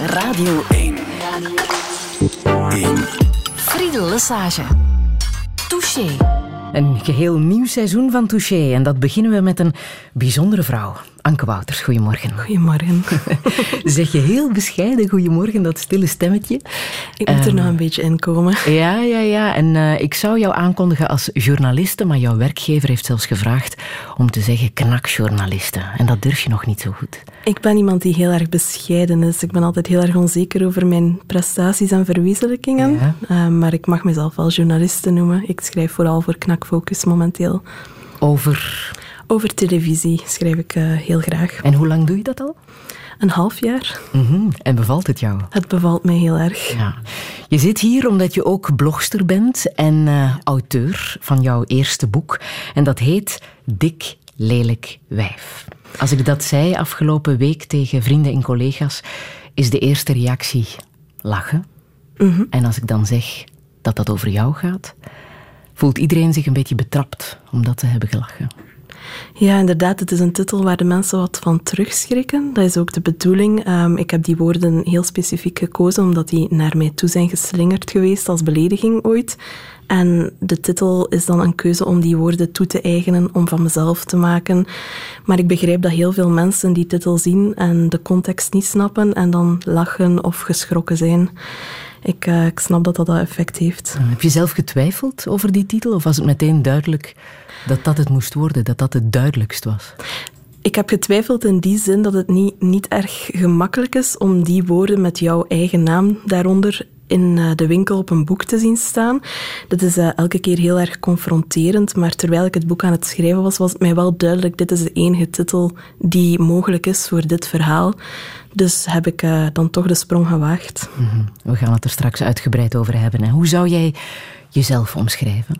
Radio 1. 1. Friedel Lesage. Touché. Een geheel nieuw seizoen van Touché. En dat beginnen we met een bijzondere vrouw. Anke Wouters, goedemorgen. Goedemorgen. zeg je heel bescheiden goedemorgen, dat stille stemmetje. Ik moet er nog een beetje in komen. Ja, ja, ja. En uh, ik zou jou aankondigen als journaliste, maar jouw werkgever heeft zelfs gevraagd om te zeggen knakjournaliste. En dat durf je nog niet zo goed. Ik ben iemand die heel erg bescheiden is. Ik ben altijd heel erg onzeker over mijn prestaties en verwezenlijkingen. Ja. Uh, maar ik mag mezelf wel journaliste noemen. Ik schrijf vooral voor Knakfocus momenteel. Over over televisie schrijf ik uh, heel graag. En hoe lang doe je dat al? Een half jaar. Mm -hmm. En bevalt het jou? Het bevalt mij heel erg. Ja. Je zit hier omdat je ook blogster bent en uh, auteur van jouw eerste boek. En dat heet Dik, lelijk wijf. Als ik dat zei afgelopen week tegen vrienden en collega's, is de eerste reactie lachen. Mm -hmm. En als ik dan zeg dat dat over jou gaat, voelt iedereen zich een beetje betrapt omdat ze hebben gelachen. Ja, inderdaad. Het is een titel waar de mensen wat van terugschrikken. Dat is ook de bedoeling. Um, ik heb die woorden heel specifiek gekozen, omdat die naar mij toe zijn geslingerd geweest als belediging ooit. En de titel is dan een keuze om die woorden toe te eigenen, om van mezelf te maken. Maar ik begrijp dat heel veel mensen die titel zien en de context niet snappen en dan lachen of geschrokken zijn. Ik, uh, ik snap dat dat dat effect heeft. Heb je zelf getwijfeld over die titel of was het meteen duidelijk dat dat het moest worden, dat dat het duidelijkst was? Ik heb getwijfeld in die zin dat het niet, niet erg gemakkelijk is om die woorden met jouw eigen naam daaronder in de winkel op een boek te zien staan. Dat is uh, elke keer heel erg confronterend, maar terwijl ik het boek aan het schrijven was, was het mij wel duidelijk, dit is de enige titel die mogelijk is voor dit verhaal. Dus heb ik uh, dan toch de sprong gewaagd. Mm -hmm. We gaan het er straks uitgebreid over hebben. Hè. Hoe zou jij jezelf omschrijven?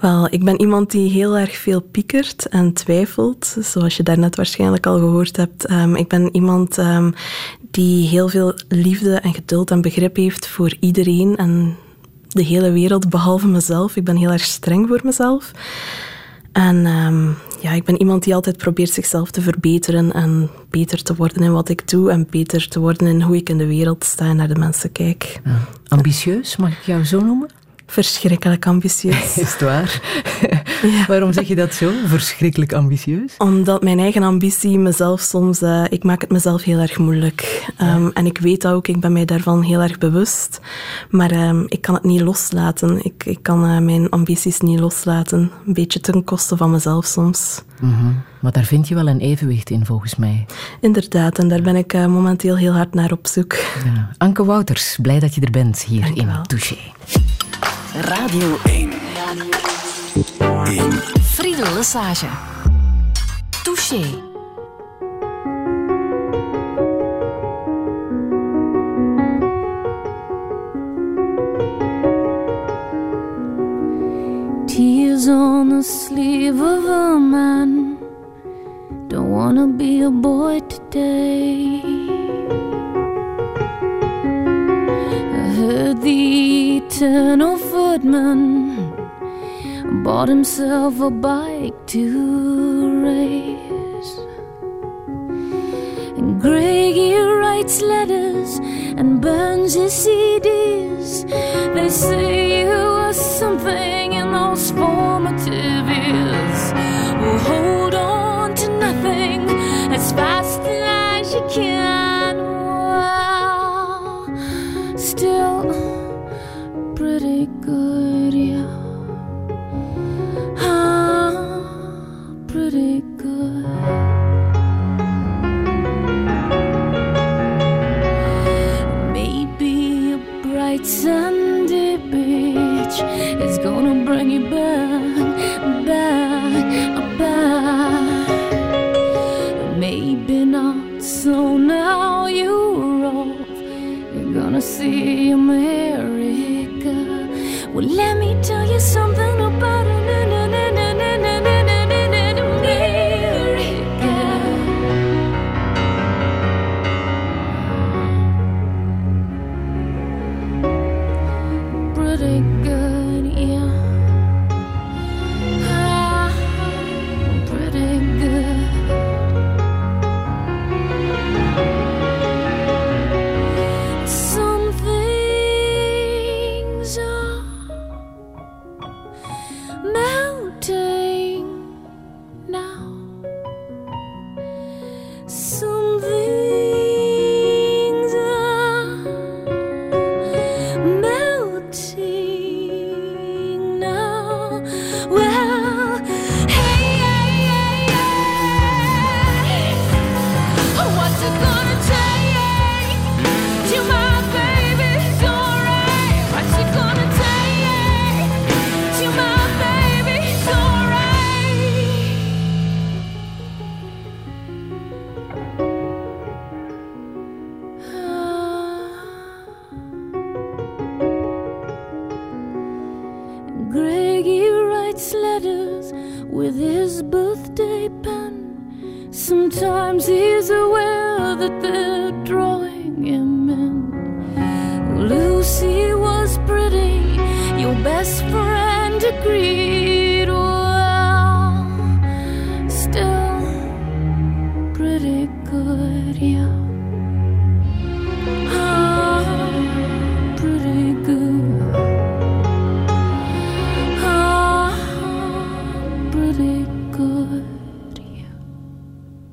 Wel, ik ben iemand die heel erg veel piekert en twijfelt, zoals je daarnet waarschijnlijk al gehoord hebt. Um, ik ben iemand um, die heel veel liefde en geduld en begrip heeft voor iedereen en de hele wereld, behalve mezelf. Ik ben heel erg streng voor mezelf. En um, ja, ik ben iemand die altijd probeert zichzelf te verbeteren en beter te worden in wat ik doe en beter te worden in hoe ik in de wereld sta en naar de mensen kijk. Ambitieus, mag ik jou zo noemen? Verschrikkelijk ambitieus. Is het waar? Ja. Waarom zeg je dat zo? Verschrikkelijk ambitieus? Omdat mijn eigen ambitie mezelf soms... Uh, ik maak het mezelf heel erg moeilijk. Um, ja. En ik weet dat ook, ik ben mij daarvan heel erg bewust. Maar um, ik kan het niet loslaten. Ik, ik kan uh, mijn ambities niet loslaten. Een beetje ten koste van mezelf soms. Mm -hmm. Maar daar vind je wel een evenwicht in, volgens mij. Inderdaad, en daar ben ik uh, momenteel heel hard naar op zoek. Ja. Anke Wouters, blij dat je er bent hier Dank in Touché. Radio 1. 1. Friedel Lesage. Touché. Tears on the sleeve of a man. Don't wanna be a boy today. I heard the eternal footman bought himself a bike to race. And Greggy writes letters and burns his CDs. They say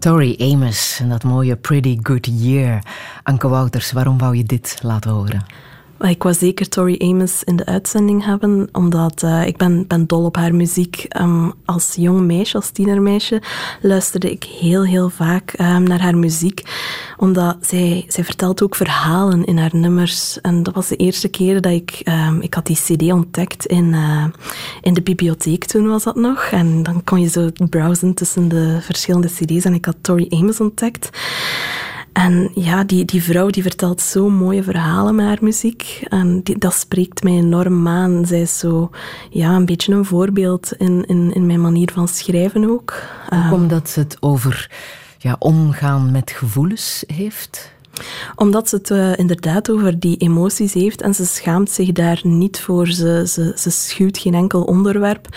Tori Amos en dat mooie Pretty Good Year. Anke Wouters, waarom wou je dit laten horen? Ik wou zeker Tori Amos in de uitzending hebben, omdat uh, ik ben, ben dol op haar muziek. Um, als jong meisje, als tienermeisje, luisterde ik heel, heel vaak um, naar haar muziek. Omdat zij, zij vertelt ook verhalen in haar nummers. En dat was de eerste keer dat ik... Um, ik had die cd ontdekt in, uh, in de bibliotheek, toen was dat nog. En dan kon je zo browsen tussen de verschillende cd's. En ik had Tori Amos ontdekt. En ja, die, die vrouw die vertelt zo mooie verhalen met haar muziek. En die, dat spreekt mij enorm aan. Zij is zo ja, een beetje een voorbeeld in, in, in mijn manier van schrijven ook. Ook omdat ze het over ja, omgaan met gevoelens heeft? Omdat ze het uh, inderdaad over die emoties heeft en ze schaamt zich daar niet voor. Ze, ze, ze schuwt geen enkel onderwerp.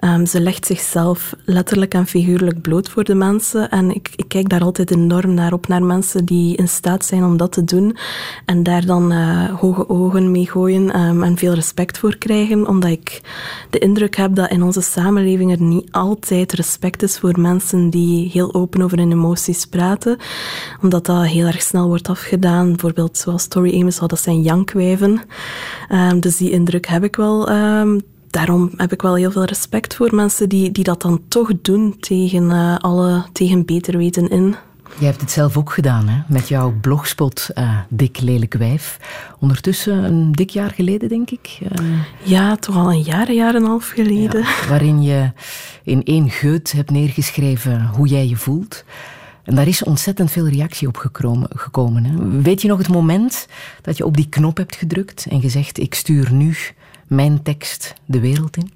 Um, ze legt zichzelf letterlijk en figuurlijk bloot voor de mensen. En ik, ik kijk daar altijd enorm naar op, naar mensen die in staat zijn om dat te doen. En daar dan uh, hoge ogen mee gooien um, en veel respect voor krijgen. Omdat ik de indruk heb dat in onze samenleving er niet altijd respect is voor mensen die heel open over hun emoties praten. Omdat dat heel erg snel wordt afgedaan. Bijvoorbeeld zoals Tori Amos had, dat zijn jankwijven. Um, dus die indruk heb ik wel. Um, daarom heb ik wel heel veel respect voor mensen die, die dat dan toch doen tegen uh, alle, tegen beter weten in. Je hebt het zelf ook gedaan, hè? met jouw blogspot uh, Dik Lelijk Wijf. Ondertussen een dik jaar geleden, denk ik. Uh, ja, toch al een jaar, een jaar en een half geleden. Ja, waarin je in één geut hebt neergeschreven hoe jij je voelt. En daar is ontzettend veel reactie op gekomen. gekomen hè? Weet je nog het moment dat je op die knop hebt gedrukt en gezegd: Ik stuur nu mijn tekst de wereld in?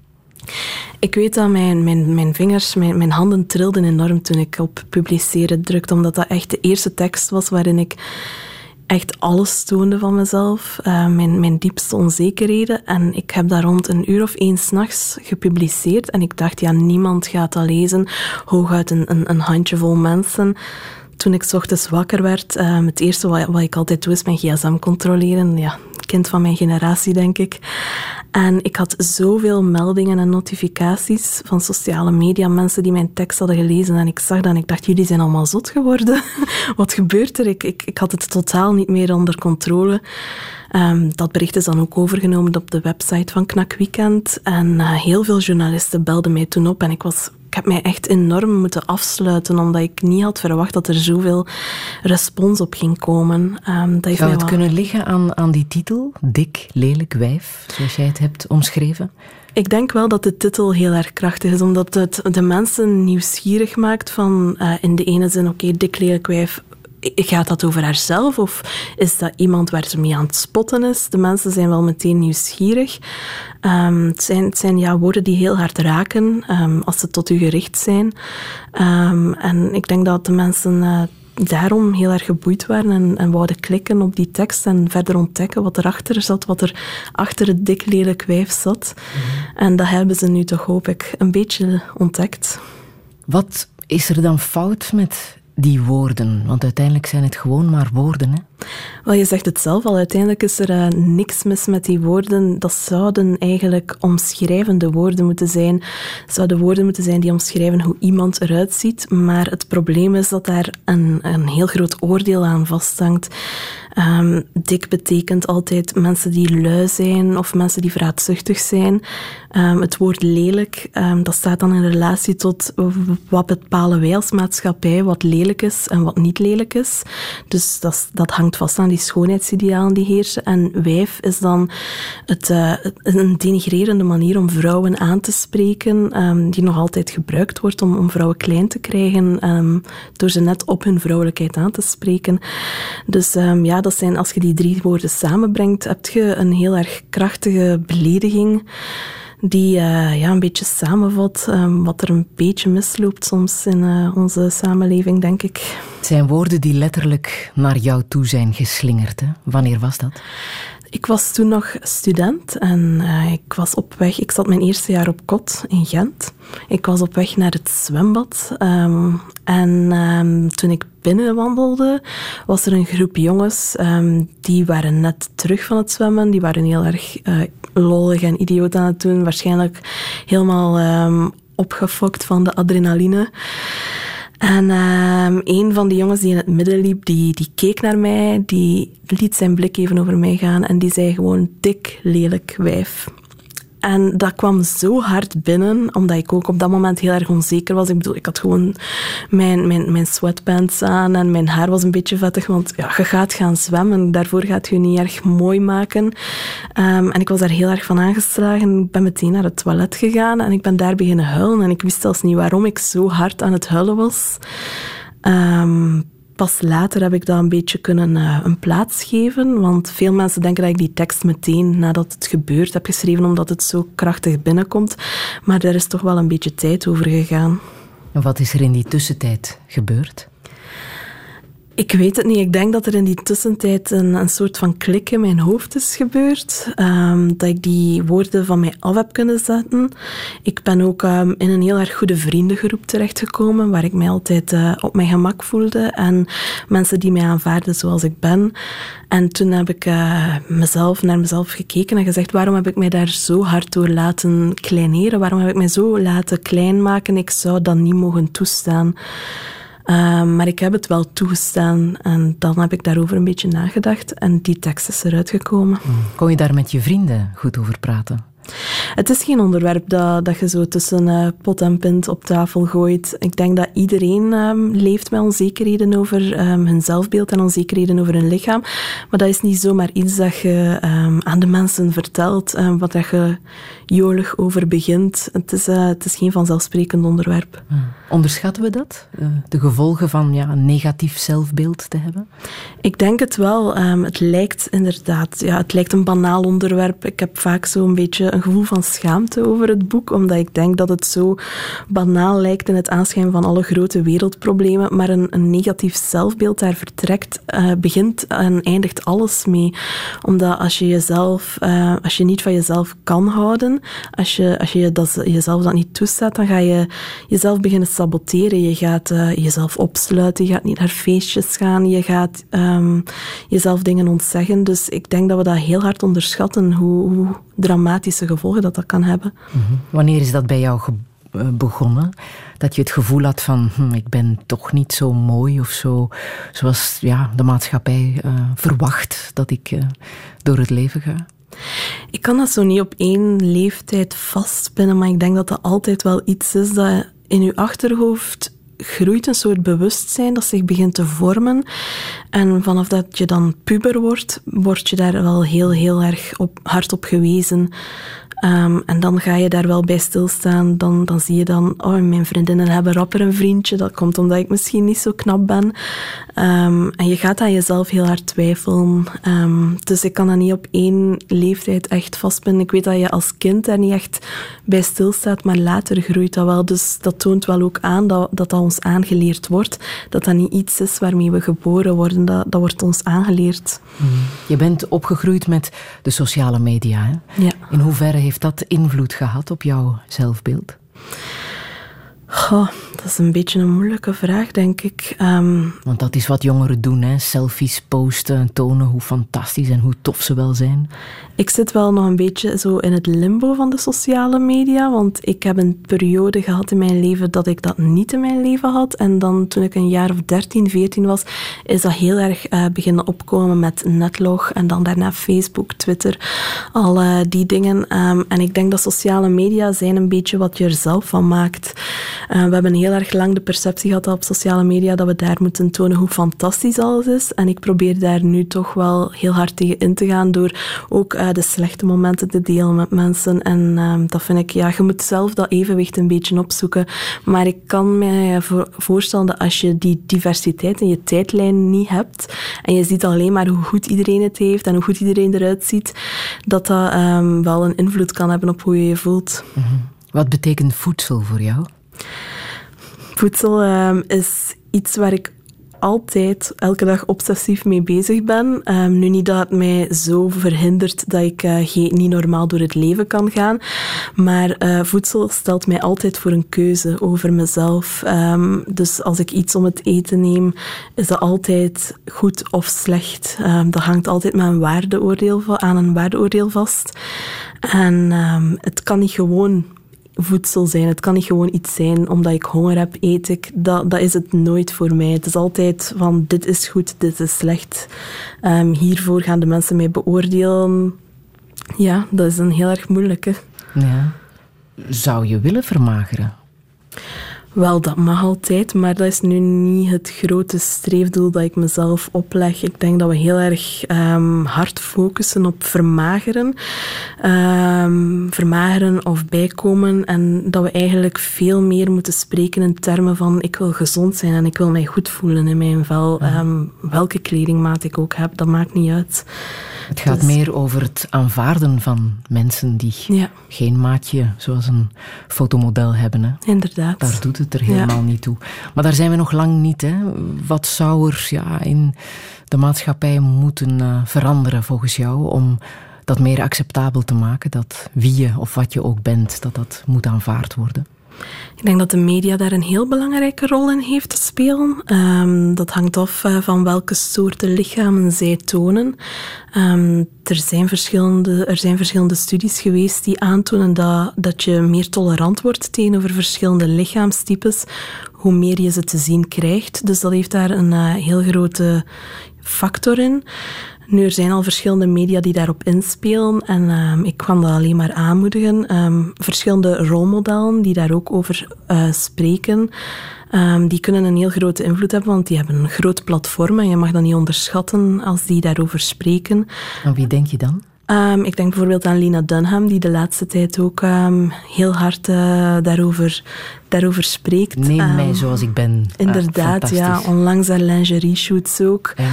Ik weet dat mijn, mijn, mijn vingers, mijn, mijn handen trilden enorm toen ik op publiceren drukte, omdat dat echt de eerste tekst was waarin ik echt alles toonde van mezelf, uh, mijn, mijn diepste onzekerheden. En ik heb daar rond een uur of één s'nachts gepubliceerd. En ik dacht, ja, niemand gaat dat lezen. Hooguit een, een, een handjevol mensen. Toen ik ochtends wakker werd, uh, het eerste wat, wat ik altijd doe is mijn gsm controleren. Ja, kind van mijn generatie, denk ik. En ik had zoveel meldingen en notificaties van sociale media, mensen die mijn tekst hadden gelezen. En ik zag dat en ik dacht, jullie zijn allemaal zot geworden. Wat gebeurt er? Ik, ik, ik had het totaal niet meer onder controle. Um, dat bericht is dan ook overgenomen op de website van Knak Weekend. En uh, heel veel journalisten belden mij toen op en ik was ik heb mij echt enorm moeten afsluiten, omdat ik niet had verwacht dat er zoveel respons op ging komen. Um, dat Zou het wel... kunnen liggen aan, aan die titel, Dik, Lelijk, Wijf, zoals jij het hebt omschreven? Ik denk wel dat de titel heel erg krachtig is, omdat het de mensen nieuwsgierig maakt van uh, in de ene zin, oké, okay, dik, lelijk, wijf, gaat dat over haarzelf of is dat iemand waar ze mee aan het spotten is? De mensen zijn wel meteen nieuwsgierig. Um, het, zijn, het zijn ja, woorden die heel hard raken um, als ze tot u gericht zijn. Um, en ik denk dat de mensen uh, daarom heel erg geboeid waren en, en wouden klikken op die tekst en verder ontdekken wat erachter zat, wat er achter het dik lelijk wijf zat. Mm-hmm. En dat hebben ze nu toch, hoop ik, een beetje ontdekt. Wat is er dan fout met die woorden? Want uiteindelijk zijn het gewoon maar woorden. Hè? Wel, je zegt het zelf al. Uiteindelijk is er uh, niks mis met die woorden. Dat zouden eigenlijk omschrijvende woorden moeten zijn. Zouden woorden moeten zijn die omschrijven hoe iemand eruit ziet. Maar het probleem is dat daar een, een heel groot oordeel aan vasthangt. Um, dik betekent altijd mensen die lui zijn of mensen die vraatzuchtig zijn. Um, het woord lelijk, um, dat staat dan in relatie tot wat bepalen wij als maatschappij, wat lelijk is en wat niet lelijk is. Dus dat, dat hangt vast aan die schoonheidsidealen die heersen. En wijf is dan het, uh, een denigrerende manier om vrouwen aan te spreken, die nog altijd gebruikt wordt om, om vrouwen klein te krijgen, door ze net op hun vrouwelijkheid aan te spreken. Dus dat zijn, als je die drie woorden samenbrengt, heb je een heel erg krachtige belediging die uh, ja, een beetje samenvat um, wat er een beetje misloopt soms in uh, onze samenleving, denk ik. Het zijn woorden die letterlijk naar jou toe zijn geslingerd. Hè? Wanneer was dat? Ik was toen nog student en uh, ik was op weg. Ik zat mijn eerste jaar op kot in Gent. Ik was op weg naar het zwembad. Um, en um, toen ik binnenwandelde, was er een groep jongens. Um, die waren net terug van het zwemmen. Die waren heel erg uh, lollig en idioot aan het doen. Waarschijnlijk helemaal opgefokt van de adrenaline. En um, een van die jongens die in het midden liep, die, die keek naar mij, die liet zijn blik even over mij gaan en die zei gewoon dik, lelijk wijf. En dat kwam zo hard binnen, omdat ik ook op dat moment heel erg onzeker was. Ik bedoel, ik had gewoon mijn, mijn, mijn sweatpants aan en mijn haar was een beetje vettig, want ja, je gaat gaan zwemmen. Daarvoor gaat je niet erg mooi maken. Um, en ik was daar heel erg van aangeslagen. Ik ben meteen naar het toilet gegaan en ik ben daar beginnen huilen. En ik wist zelfs niet waarom ik zo hard aan het huilen was. Um, pas later heb ik dat een beetje kunnen uh, een plaats geven. Want veel mensen denken dat ik die tekst meteen nadat het gebeurt heb geschreven, omdat het zo krachtig binnenkomt. Maar daar is toch wel een beetje tijd over gegaan. En wat is er in die tussentijd gebeurd? Ik weet het niet. Ik denk dat er in die tussentijd een, een soort van klik in mijn hoofd is gebeurd. Um, dat ik die woorden van mij af heb kunnen zetten. Ik ben ook um, in een heel erg goede vriendengroep terechtgekomen, waar ik mij altijd uh, op mijn gemak voelde. En mensen die mij aanvaarden zoals ik ben. En toen heb ik uh, mezelf naar mezelf gekeken en gezegd: waarom heb ik mij daar zo hard door laten kleineren? Waarom heb ik mij zo laten klein maken? Ik zou dat niet mogen toestaan. Um, maar ik heb het wel toegestaan en dan heb ik daarover een beetje nagedacht en die tekst is eruit gekomen. Kon je daar met je vrienden goed over praten? Het is geen onderwerp dat, dat je zo tussen uh, pot en pint op tafel gooit. Ik denk dat iedereen um, leeft met onzekerheden over um, hun zelfbeeld en onzekerheden over hun lichaam. Maar dat is niet zomaar iets dat je um, aan de mensen vertelt, wat dat je jolig over begint. Het is, uh, het is geen vanzelfsprekend onderwerp. Hmm. Onderschatten we dat? Uh, de gevolgen van ja, een negatief zelfbeeld te hebben? Ik denk het wel. het lijkt inderdaad, ja, het lijkt een banaal onderwerp. Ik heb vaak zo'n beetje een gevoel van schaamte over het boek, omdat ik denk dat het zo banaal lijkt in het aanschijn van alle grote wereldproblemen, maar een, negatief zelfbeeld daar vertrekt, uh, begint en eindigt alles mee. Omdat als je jezelf, uh, als je niet van jezelf kan houden, als je, als je jezelf dat niet toestaat, dan ga je jezelf beginnen saboteren. Je gaat uh, jezelf opsluiten, je gaat niet naar feestjes gaan, je gaat um, jezelf dingen ontzeggen. Dus ik denk dat we dat heel hard onderschatten, hoe, hoe gevolgen dat dat kan hebben. Mm -hmm. Wanneer is dat bij jou eh, begonnen? Dat je het gevoel had van, hm, ik ben toch niet zo mooi of zo, zoals ja, de maatschappij uh, verwacht dat ik uh, door het leven ga? Ik kan dat zo niet op één leeftijd vastpinnen, maar ik denk dat dat altijd wel iets is dat in je achterhoofd groeit een soort bewustzijn dat zich begint te vormen. En vanaf dat je dan puber wordt, word je daar wel heel, heel erg op, hard op gewezen. Um, en dan ga je daar wel bij stilstaan. Dan, dan zie je dan, oh, mijn vriendinnen hebben rapper een vriendje. Dat komt omdat ik misschien niet zo knap ben. Um, en je gaat aan jezelf heel hard twijfelen. Um, dus ik kan dat niet op één leeftijd echt vastpinnen. Ik weet dat je als kind daar niet echt bij stilstaat, maar later groeit dat wel. Dus dat toont wel ook aan dat dat, dat ons aangeleerd wordt. Dat dat niet iets is waarmee we geboren worden. Dat, dat wordt ons aangeleerd. Mm. Je bent opgegroeid met de sociale media. Hè? Ja. In hoeverre heeft dat invloed gehad op jouw zelfbeeld? Goh, dat is een beetje een moeilijke vraag, denk ik. Um, Want dat is wat jongeren doen, hè? selfies posten en tonen hoe fantastisch en hoe tof ze wel zijn. Ik zit wel nog een beetje zo in het limbo van de sociale media, want ik heb een periode gehad in mijn leven dat ik dat niet in mijn leven had. En dan toen ik een jaar of 13, 14 was, is dat heel erg uh, beginnen opkomen met netlog en dan daarna Facebook, Twitter, al uh, die dingen. Um, en ik denk dat sociale media zijn een beetje wat je er zelf van maakt. Uh, we hebben heel erg lang de perceptie gehad op sociale media dat we daar moeten tonen hoe fantastisch alles is. En ik probeer daar nu toch wel heel hard tegen in te gaan door ook uh, de slechte momenten te delen met mensen. En uh, dat vind ik, ja, je moet zelf dat evenwicht een beetje opzoeken. Maar ik kan me voorstellen dat als je die diversiteit in je tijdlijn niet hebt en je ziet alleen maar hoe goed iedereen het heeft en hoe goed iedereen eruit ziet, dat dat um, wel een invloed kan hebben op hoe je je voelt. -hmm. Wat betekent voedsel voor jou? Voedsel um, is iets waar ik altijd elke dag obsessief mee bezig ben. Um, nu niet dat het mij zo verhindert dat ik uh, niet normaal door het leven kan gaan, maar uh, voedsel stelt mij altijd voor een keuze over mezelf. Um, dus als ik iets om het eten neem, is dat altijd goed of slecht. Um, dat hangt altijd met een waardeoordeel aan een waardeoordeel vast. En het kan niet gewoon voedsel zijn. Het kan niet gewoon iets zijn omdat ik honger heb, eet ik. Dat, dat is het nooit voor mij. Het is altijd van dit is goed, dit is slecht. Um, hiervoor gaan de mensen mij beoordelen. Ja, dat is een heel erg moeilijke. Ja. Zou je willen vermageren? Wel, dat mag altijd, maar dat is nu niet het grote streefdoel dat ik mezelf opleg. Ik denk dat we heel erg um, hard focussen op vermageren. Um, vermageren of bijkomen. En dat we eigenlijk veel meer moeten spreken in termen van ik wil gezond zijn en ik wil mij goed voelen in mijn vel. Um, welke kledingmaat ik ook heb, dat maakt niet uit. Het gaat dus, meer over het aanvaarden van mensen die ja. geen maatje zoals een fotomodel hebben. Hè. Inderdaad. Daar doet het er helemaal ja. niet toe. Maar daar zijn we nog lang niet. Hè. Wat zou er ja, in de maatschappij moeten uh, veranderen volgens jou om dat meer acceptabel te maken? Dat wie je of wat je ook bent, dat dat moet aanvaard worden? Ik denk dat de media daar een heel belangrijke rol in heeft te spelen. Um, dat hangt af uh, van welke soorten lichamen zij tonen. Um, er, zijn verschillende, er zijn verschillende studies geweest die aantonen dat, dat je meer tolerant wordt tegenover verschillende lichaamstypes, hoe meer je ze te zien krijgt. Dus dat heeft daar een uh, heel grote factor in. Nu, er zijn al verschillende media die daarop inspelen en um, ik kan dat alleen maar aanmoedigen. Um, verschillende rolmodellen die daar ook over uh, spreken, um, die kunnen een heel grote invloed hebben, want die hebben een groot platform en je mag dat niet onderschatten als die daarover spreken. En wie denk je dan? Um, ik denk bijvoorbeeld aan Lina Dunham, die de laatste tijd ook um, heel hard uh, daarover, daarover spreekt. Neem um, mij zoals ik ben. Inderdaad, uh, ja. Onlangs haar lingerie shoots ook. Ja.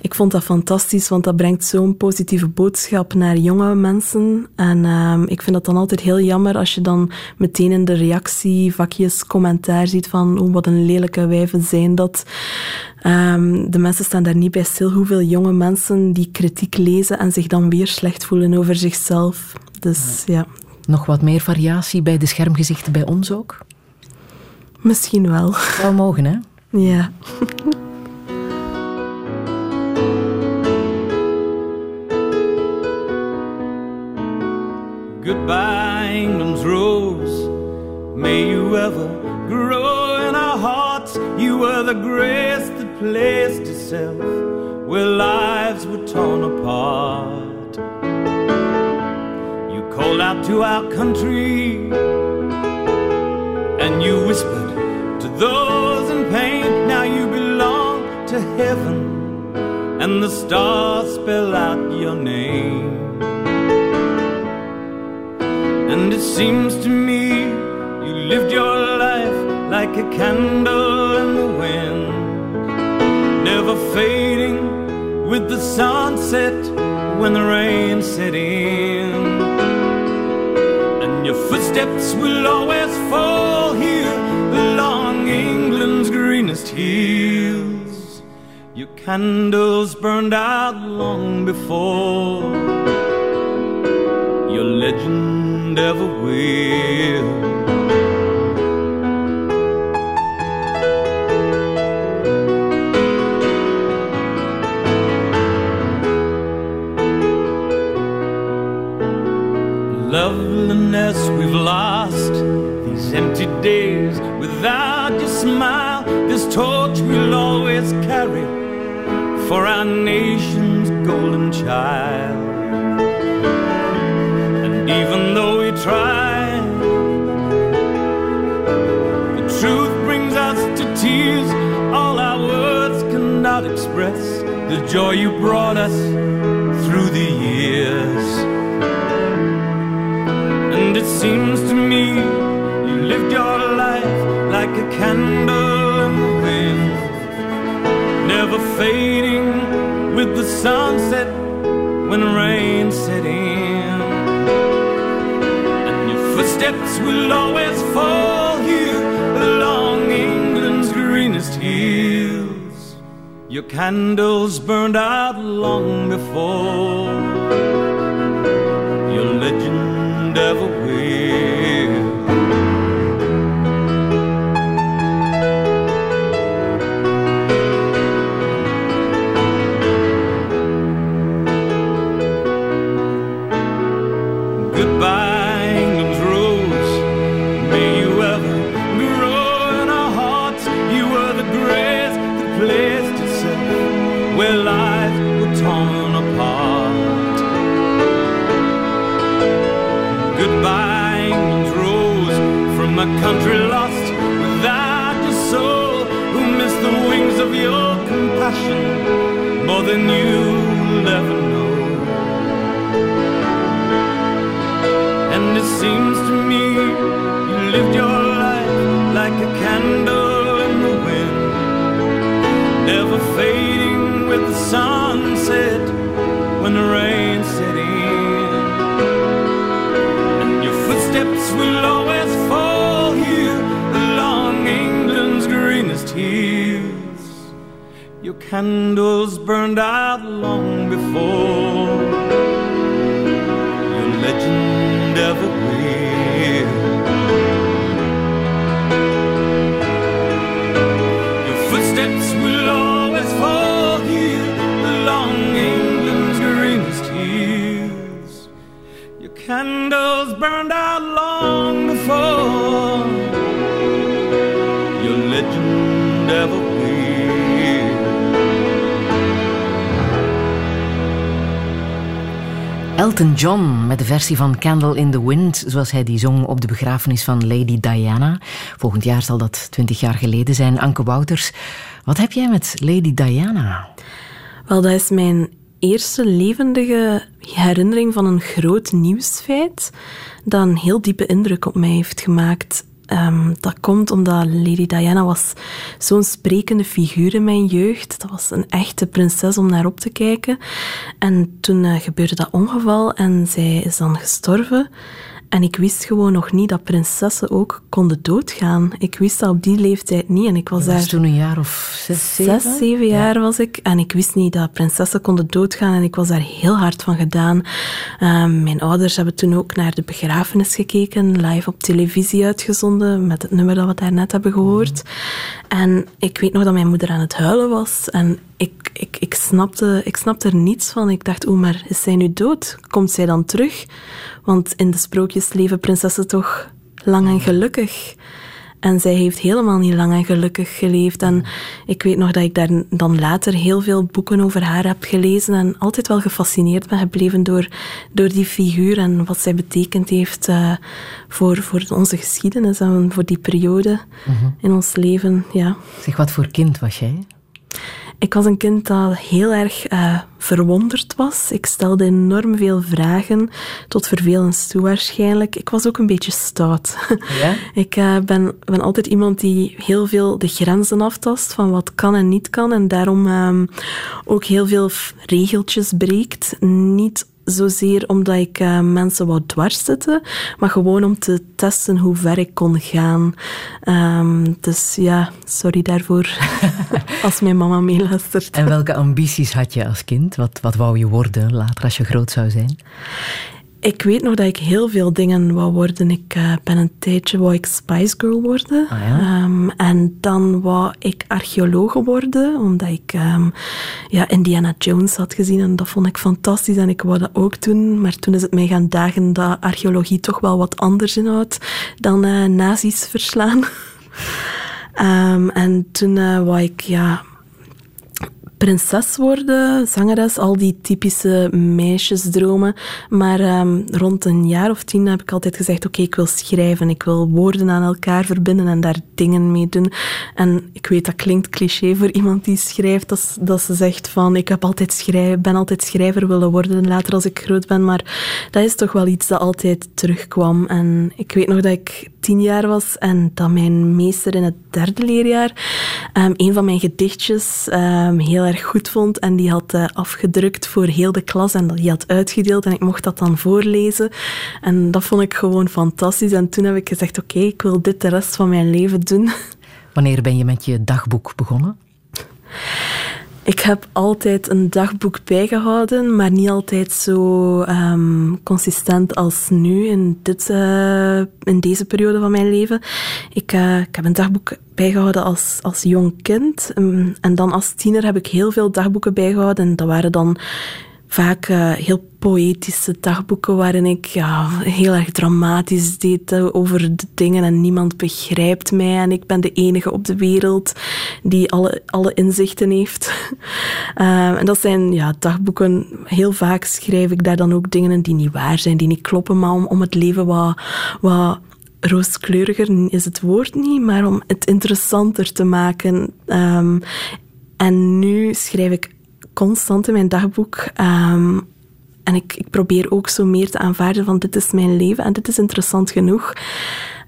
Ik vond dat fantastisch, want dat brengt zo'n positieve boodschap naar jonge mensen. En ik vind dat dan altijd heel jammer als je dan meteen in de reactievakjes commentaar ziet van oh, wat een lelijke wijven zijn dat. Um, de mensen staan daar niet bij stil hoeveel jonge mensen die kritiek lezen en zich dan weer slecht voelen over zichzelf. Dus ja. Nog wat meer variatie bij de schermgezichten bij ons ook? Misschien wel. Zou mogen, hè? Ja. Goodbye, England's rose. May you ever grow in our hearts. You were the grace that placed itself where lives were torn apart. You called out to our country and you whispered to those in pain. Now you belong to heaven, and the stars spell out your name. And it seems to me you lived your life like a candle in the wind, never fading with the sunset when the rain set in. And your footsteps will always fall hills. Your candles burned out long before your legend ever will. loveliness we've lost, these empty days without this torch we'll always carry for our nation's golden child. And even though we try, the truth brings us to tears. All our words cannot express the joy you brought us through the years. And it seems to me you lived your life like a candle never fading with the sunset when rain set in. And your footsteps will always fall here along England's greenest hills. Your candles burned out long before than you'll ever know. And it seems to me you lived your life like a candle in the wind, never fading with the sunset when the rain set in. And your footsteps will always Your candles burned out long before your legend ever. Your footsteps will always fall here England's greenest hills. Your candles burned out Elton John met de versie van Candle in the Wind, zoals hij die zong op de begrafenis van Lady Diana. Volgend jaar zal dat twintig jaar geleden zijn. Anke Wouters, wat heb jij met Lady Diana? Wel, dat is mijn eerste levendige herinnering van een groot nieuwsfeit dat een heel diepe indruk op mij heeft gemaakt. Ehm, dat komt omdat Lady Diana was zo'n sprekende figuur in mijn jeugd. Dat was een echte prinses om naar op te kijken. En toen eh, gebeurde dat ongeval en zij is dan gestorven. En ik wist gewoon nog niet dat prinsessen ook konden doodgaan. Ik wist dat op die leeftijd niet. En ik was daar toen een jaar of zes, zeven? Zes, zeven jaar was ik. En ik wist niet dat prinsessen konden doodgaan. En ik was daar heel hard van gedaan. Ehm, mijn ouders hebben toen ook naar de begrafenis gekeken. Live op televisie uitgezonden. Met het nummer dat we daarnet hebben gehoord. En ik weet nog dat mijn moeder aan het huilen was. En ik, ik, ik, snapte, ik snapte er niets van. Ik dacht, oeh, maar is zij nu dood? Komt zij dan terug? Want in de sprookjes leven prinsessen toch lang en gelukkig. En zij heeft helemaal niet lang en gelukkig geleefd. En ik weet nog dat ik daar dan later heel veel boeken over haar heb gelezen en altijd wel gefascineerd ben gebleven door, door die figuur en wat zij betekend heeft uh, voor, voor onze geschiedenis en voor die periode in ons leven. Ja. Zeg, wat voor kind was jij? Ik was een kind dat heel erg uh, verwonderd was. Ik stelde enorm veel vragen, tot vervelens toe waarschijnlijk. Ik was ook een beetje stout. Ja? ik uh, ben, ben altijd iemand die heel veel de grenzen aftast van wat kan en niet kan. En daarom um, ook heel veel regeltjes breekt. Niet zozeer omdat ik uh, mensen wou dwars zitten, maar gewoon om te testen hoe ver ik kon gaan. Um, dus ja, sorry daarvoor als mijn mama meeluistert. En welke ambities had je als kind? Wat, wat wou je worden later als je groot zou zijn? Ik weet nog dat ik heel veel dingen wou worden. Ik uh, ben een tijdje wou ik Spice Girl worden. Ah, ja? um, en dan wou ik archeologe worden, omdat ik um, ja, Indiana Jones had gezien en dat vond ik fantastisch en ik wou dat ook doen. Maar toen is het mij gaan dagen dat archeologie toch wel wat anders inhoudt dan uh, nazi's verslaan. um, en toen uh, wou ik ja, prinses worden, zangeres, al die typische meisjesdromen. Maar um, rond een jaar of tien heb ik altijd gezegd, oké, ik wil schrijven, ik wil woorden aan elkaar verbinden en daar dingen mee doen. En ik weet, dat klinkt cliché voor iemand die schrijft, dat, dat ze zegt van, ik heb altijd schrijven, ben altijd schrijver willen worden later als ik groot ben, maar dat is toch wel iets dat altijd terugkwam. En ik weet nog dat ik tien jaar was en dat mijn meester in het derde leerjaar um, een van mijn gedichtjes um, heel erg goed vond en die had uh, afgedrukt voor heel de klas en die had uitgedeeld en ik mocht dat dan voorlezen. En dat vond ik gewoon fantastisch. En toen heb ik gezegd, oké, ik wil dit de rest van mijn leven doen. Wanneer ben je met je dagboek begonnen? Ik heb altijd een dagboek bijgehouden, maar niet altijd zo um, consistent als nu in, dit, uh, in deze periode van mijn leven. Ik, uh, ik heb een dagboek bijgehouden als, als jong kind. Um, en dan als tiener heb ik heel veel dagboeken bijgehouden. En dat waren dan vaak uh, heel poëtische dagboeken waarin ik ja, heel erg dramatisch deed uh, over de dingen en niemand begrijpt mij en ik ben de enige op de wereld die alle, alle inzichten heeft. uh, en dat zijn ja, dagboeken, heel vaak schrijf ik daar dan ook dingen in die niet waar zijn, die niet kloppen, maar om, om het leven wat, wat rooskleuriger is het woord niet, maar om het interessanter te maken. Um, en nu schrijf ik constant in mijn dagboek. Um, en ik, ik, probeer ook zo meer te aanvaarden van dit is mijn leven en dit is interessant genoeg.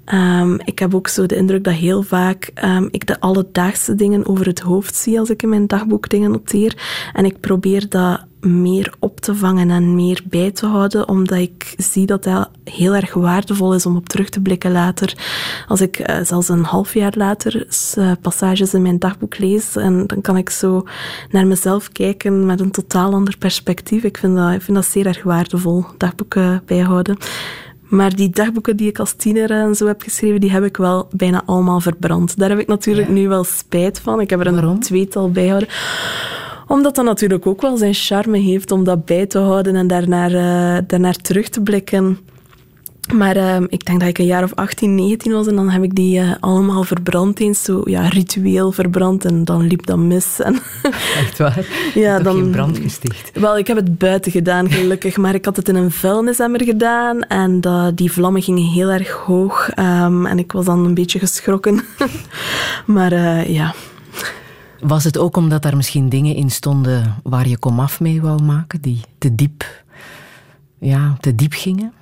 Um, ik heb ook zo de indruk dat heel vaak um, ik de alledaagse dingen over het hoofd zie als ik in mijn dagboek dingen noteer. En ik probeer dat meer op te vangen en meer bij te houden, omdat ik zie dat dat heel erg waardevol is om op terug te blikken later. Als ik uh, zelfs een half jaar later uh, passages in mijn dagboek lees, en dan kan ik zo naar mezelf kijken met een totaal ander perspectief. Ik vind dat, ik vind dat zeer erg waardevol, dagboeken bijhouden. Maar die dagboeken die ik als tiener en zo heb geschreven, die heb ik wel bijna allemaal verbrand. Daar heb ik natuurlijk ja. nu wel spijt van. Ik heb er een Waarom? tweetal bijhouden omdat dat natuurlijk ook wel zijn charme heeft om dat bij te houden en daarnaar, uh, daarnaar terug te blikken. Maar uh, ik denk dat ik een jaar of 18, 19 was en dan heb ik die uh, allemaal verbrand eens, zo ja, ritueel verbrand en dan liep dat mis. En Echt waar? ja, dan, dan geen brand gesticht? Wel, ik heb het buiten gedaan gelukkig, maar ik had het in een vuilnisemmer gedaan en uh, die vlammen gingen heel erg hoog um, en ik was dan een beetje geschrokken. maar uh, ja... Was het ook omdat er misschien dingen in stonden waar je komaf mee wou maken, die te diep, ja, te diep gingen?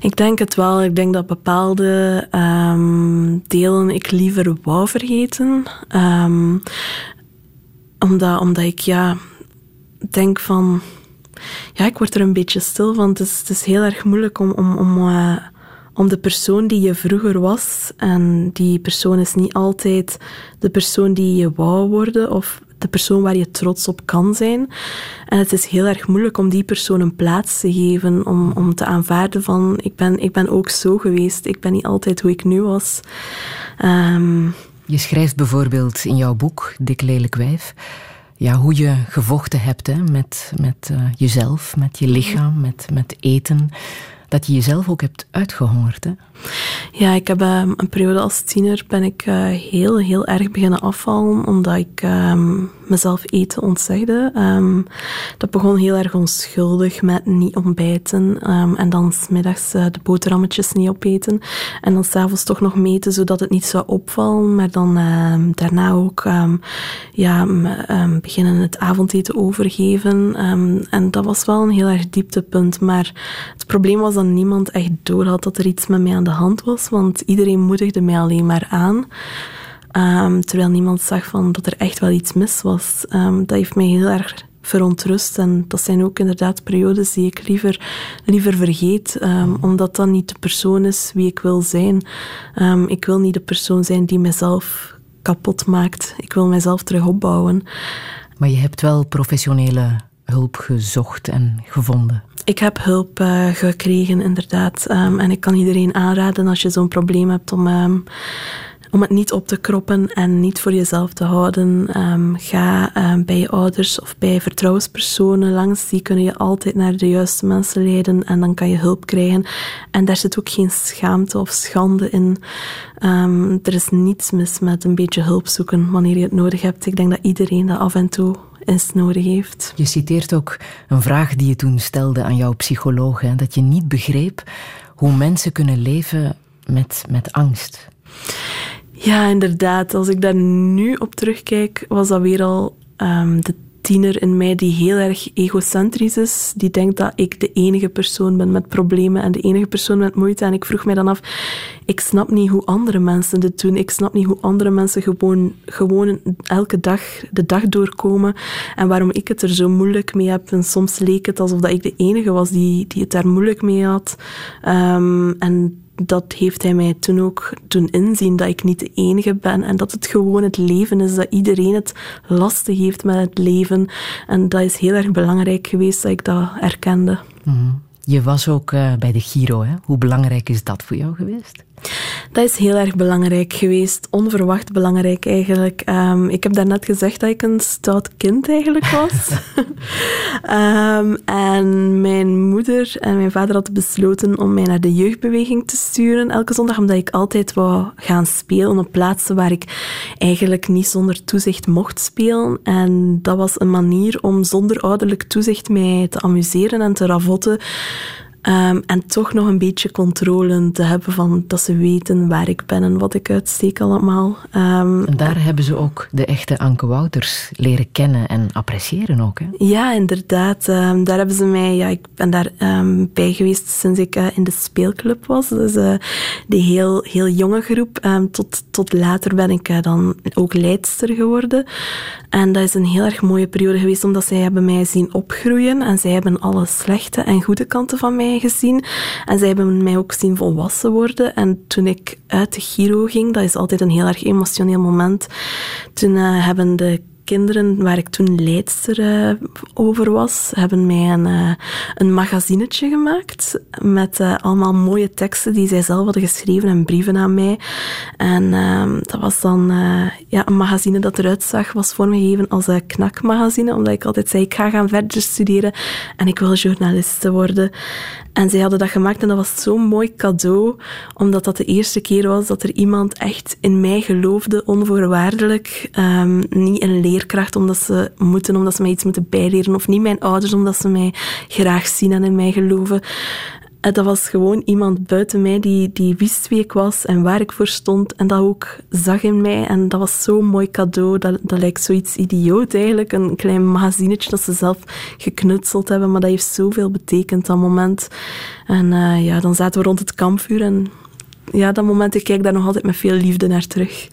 Ik denk het wel. Ik denk dat bepaalde um, delen ik liever wou vergeten. Um, omdat, omdat ik ja, denk van... Ja, ik word er een beetje stil van. Het is, het is heel erg moeilijk om... om, om uh, om de persoon die je vroeger was, en die persoon is niet altijd de persoon die je wou worden of de persoon waar je trots op kan zijn. En het is heel erg moeilijk om die persoon een plaats te geven, om, om te aanvaarden van ik ben, ik ben ook zo geweest, ik ben niet altijd hoe ik nu was. Um, je schrijft bijvoorbeeld in jouw boek, Dik Lelijk Wijf, ja, hoe je gevochten hebt hè, met, met uh, jezelf, met je lichaam, met, met eten dat je jezelf ook hebt uitgehongerd. Hè? Ja, ik heb um, een periode als tiener ben ik uh, heel, heel erg beginnen afvallen, omdat ik um, mezelf eten ontzegde. Um, dat begon heel erg onschuldig met niet ontbijten en dan smiddags uh, de boterhammetjes niet opeten. En dan s'avonds toch nog meten, zodat het niet zou opvallen. Maar dan daarna ook ja, beginnen het avondeten overgeven. en dat was wel een heel erg dieptepunt. Maar het probleem was niemand echt door had dat er iets met mij aan de hand was, want iedereen moedigde mij alleen maar aan. Um, terwijl niemand zag van dat er echt wel iets mis was. Um, dat heeft mij heel erg verontrust. En dat zijn ook inderdaad periodes die ik liever, liever vergeet, um, omdat dat niet de persoon is wie ik wil zijn. ik wil niet de persoon zijn die mezelf kapot maakt. Ik wil mezelf terug opbouwen. Maar je hebt wel professionele hulp gezocht en gevonden? Ik heb hulp uh, gekregen, inderdaad. Um, en ik kan iedereen aanraden als je zo'n probleem hebt om, um, om het niet op te kroppen en niet voor jezelf te houden. Ehm, ga ehm, bij je ouders of bij vertrouwenspersonen langs. Die kunnen je altijd naar de juiste mensen leiden en dan kan je hulp krijgen. En daar zit ook geen schaamte of schande in. Er is niets mis met een beetje hulp zoeken wanneer je het nodig hebt. Ik denk dat iedereen dat af en toe eens nodig heeft. Je citeert ook een vraag die je toen stelde aan jouw psycholoog: hè, dat je niet begreep hoe mensen kunnen leven met, met angst. Ja, inderdaad. Als ik daar nu op terugkijk, was dat weer al um, de tiener in mij die heel erg egocentrisch is. Die denkt dat ik de enige persoon ben met problemen en de enige persoon met moeite. En ik vroeg mij dan af, ik snap niet hoe andere mensen dit doen. Ik snap niet hoe andere mensen gewoon, gewoon elke dag de dag doorkomen. En waarom ik het er zo moeilijk mee heb. En soms leek het alsof dat ik de enige was die, die het daar moeilijk mee had. Um, en dat heeft hij mij toen ook doen inzien dat ik niet de enige ben en dat het gewoon het leven is, dat iedereen het lastig heeft met het leven. En dat is heel erg belangrijk geweest dat ik dat erkende. Mhm. Je was ook uh, bij de Giro. Hè? Hoe belangrijk is dat voor jou geweest? Dat is heel erg belangrijk geweest. Onverwacht belangrijk eigenlijk. Um, ik heb daarnet gezegd dat ik een stout kind eigenlijk was. um, en mijn moeder en mijn vader hadden besloten om mij naar de jeugdbeweging te sturen elke zondag, omdat ik altijd wou gaan spelen op plaatsen waar ik eigenlijk niet zonder toezicht mocht spelen. En dat was een manier om zonder ouderlijk toezicht mij te amuseren en te ravotten. Um, en toch nog een beetje controle te hebben van dat ze weten waar ik ben en wat ik uitsteek allemaal. Um, en daar hebben ze ook de echte Anke Wouters leren kennen en appreciëren ook. Hè? Ja, inderdaad. Um, daar hebben ze mij, ja, ik ben daar bij geweest sinds ik uh, in de speelclub was. Dus uh, die heel, heel jonge groep. tot, tot later ben ik uh, dan ook leidster geworden. En dat is een heel erg mooie periode geweest, omdat zij hebben mij zien opgroeien en zij hebben alle slechte en goede kanten van mij gezien. En zij hebben mij ook zien volwassen worden. En toen ik uit de Giro ging, dat is altijd een heel erg emotioneel moment, toen uh, hebben de kinderen waar ik toen leidster uh, over was, hebben mij een, uh, een magazinetje gemaakt met uh, allemaal mooie teksten die zij zelf hadden geschreven en brieven aan mij. En ehm, dat was dan ja, een magazine dat eruit zag, was vormgegeven als een knakmagazine, omdat ik altijd zei, ik ga gaan verder studeren en ik wil journaliste worden. En zij hadden dat gemaakt en dat was zo'n mooi cadeau, omdat dat de eerste keer was dat er iemand echt in mij geloofde, onvoorwaardelijk. Um, niet een leerkracht omdat ze moeten, omdat ze mij iets moeten bijleren, of niet mijn ouders omdat ze mij graag zien en in mij geloven. En dat was gewoon iemand buiten mij die, die wist wie ik was en waar ik voor stond en dat ook zag in mij. En dat was zo'n mooi cadeau. Dat, dat lijkt zoiets idioot eigenlijk. Een klein magazinetje dat ze zelf geknutseld hebben, maar dat heeft zoveel betekend, dat moment. En uh, ja, dan zaten we rond het kampvuur en ja, dat moment, ik kijk daar nog altijd met veel liefde naar terug.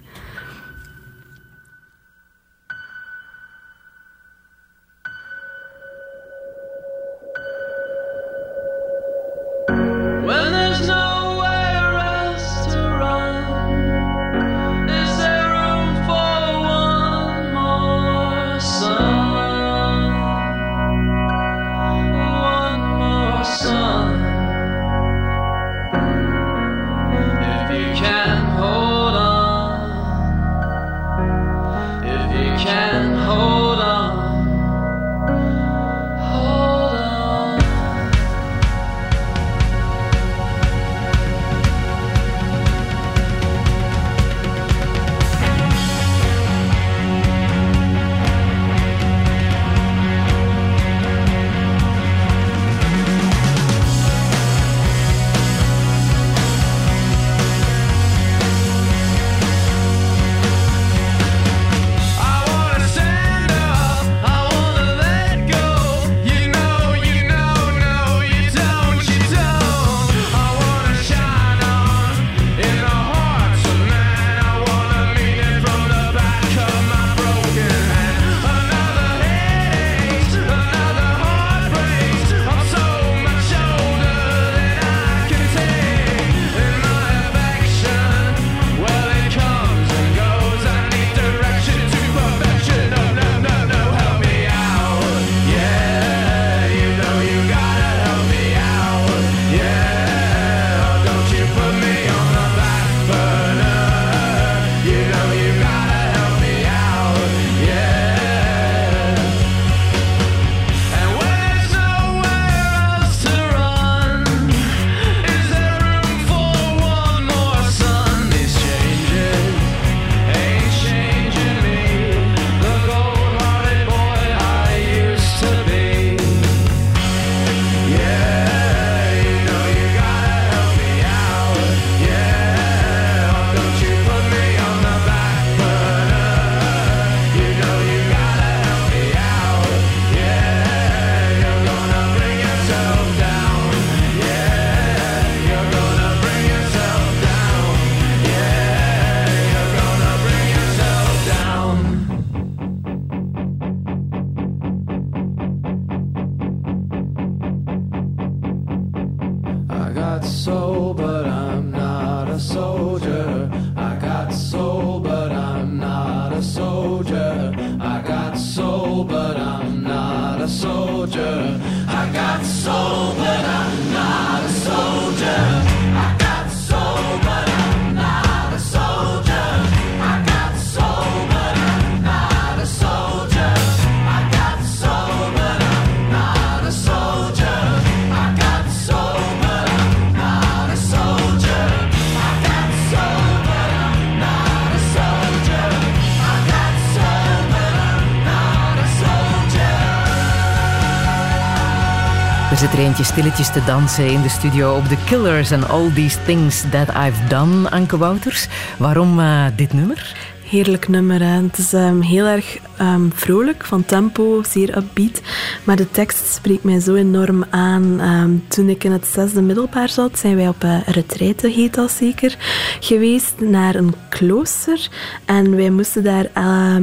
Eentje stilletjes te dansen in de studio op The Killers and All These Things That I've Done, Anke Wouters. Waarom uh, dit nummer? Heerlijk nummer. Het is um, heel erg um, vrolijk, van tempo, zeer upbeat. Maar de tekst spreekt mij zo enorm aan. Um, toen ik in het zesde middelbaar zat, zijn wij op uh, retraite, heet dat zeker, geweest naar een klooster. En wij moesten daar,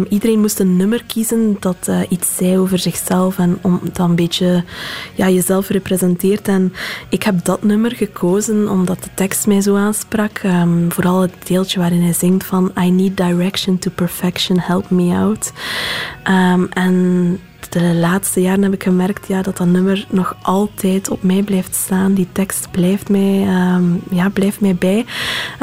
iedereen moest een nummer kiezen dat uh, iets zei over zichzelf en om dat een beetje ja, jezelf representeert. En ik heb dat nummer gekozen omdat de tekst mij zo aansprak. vooral het deeltje waarin hij zingt van I need direct to perfection, help me out. Um, en de laatste jaren heb ik gemerkt ja, dat dat nummer nog altijd op mij blijft staan. Die tekst blijft mij, um, ja, blijft mij bij.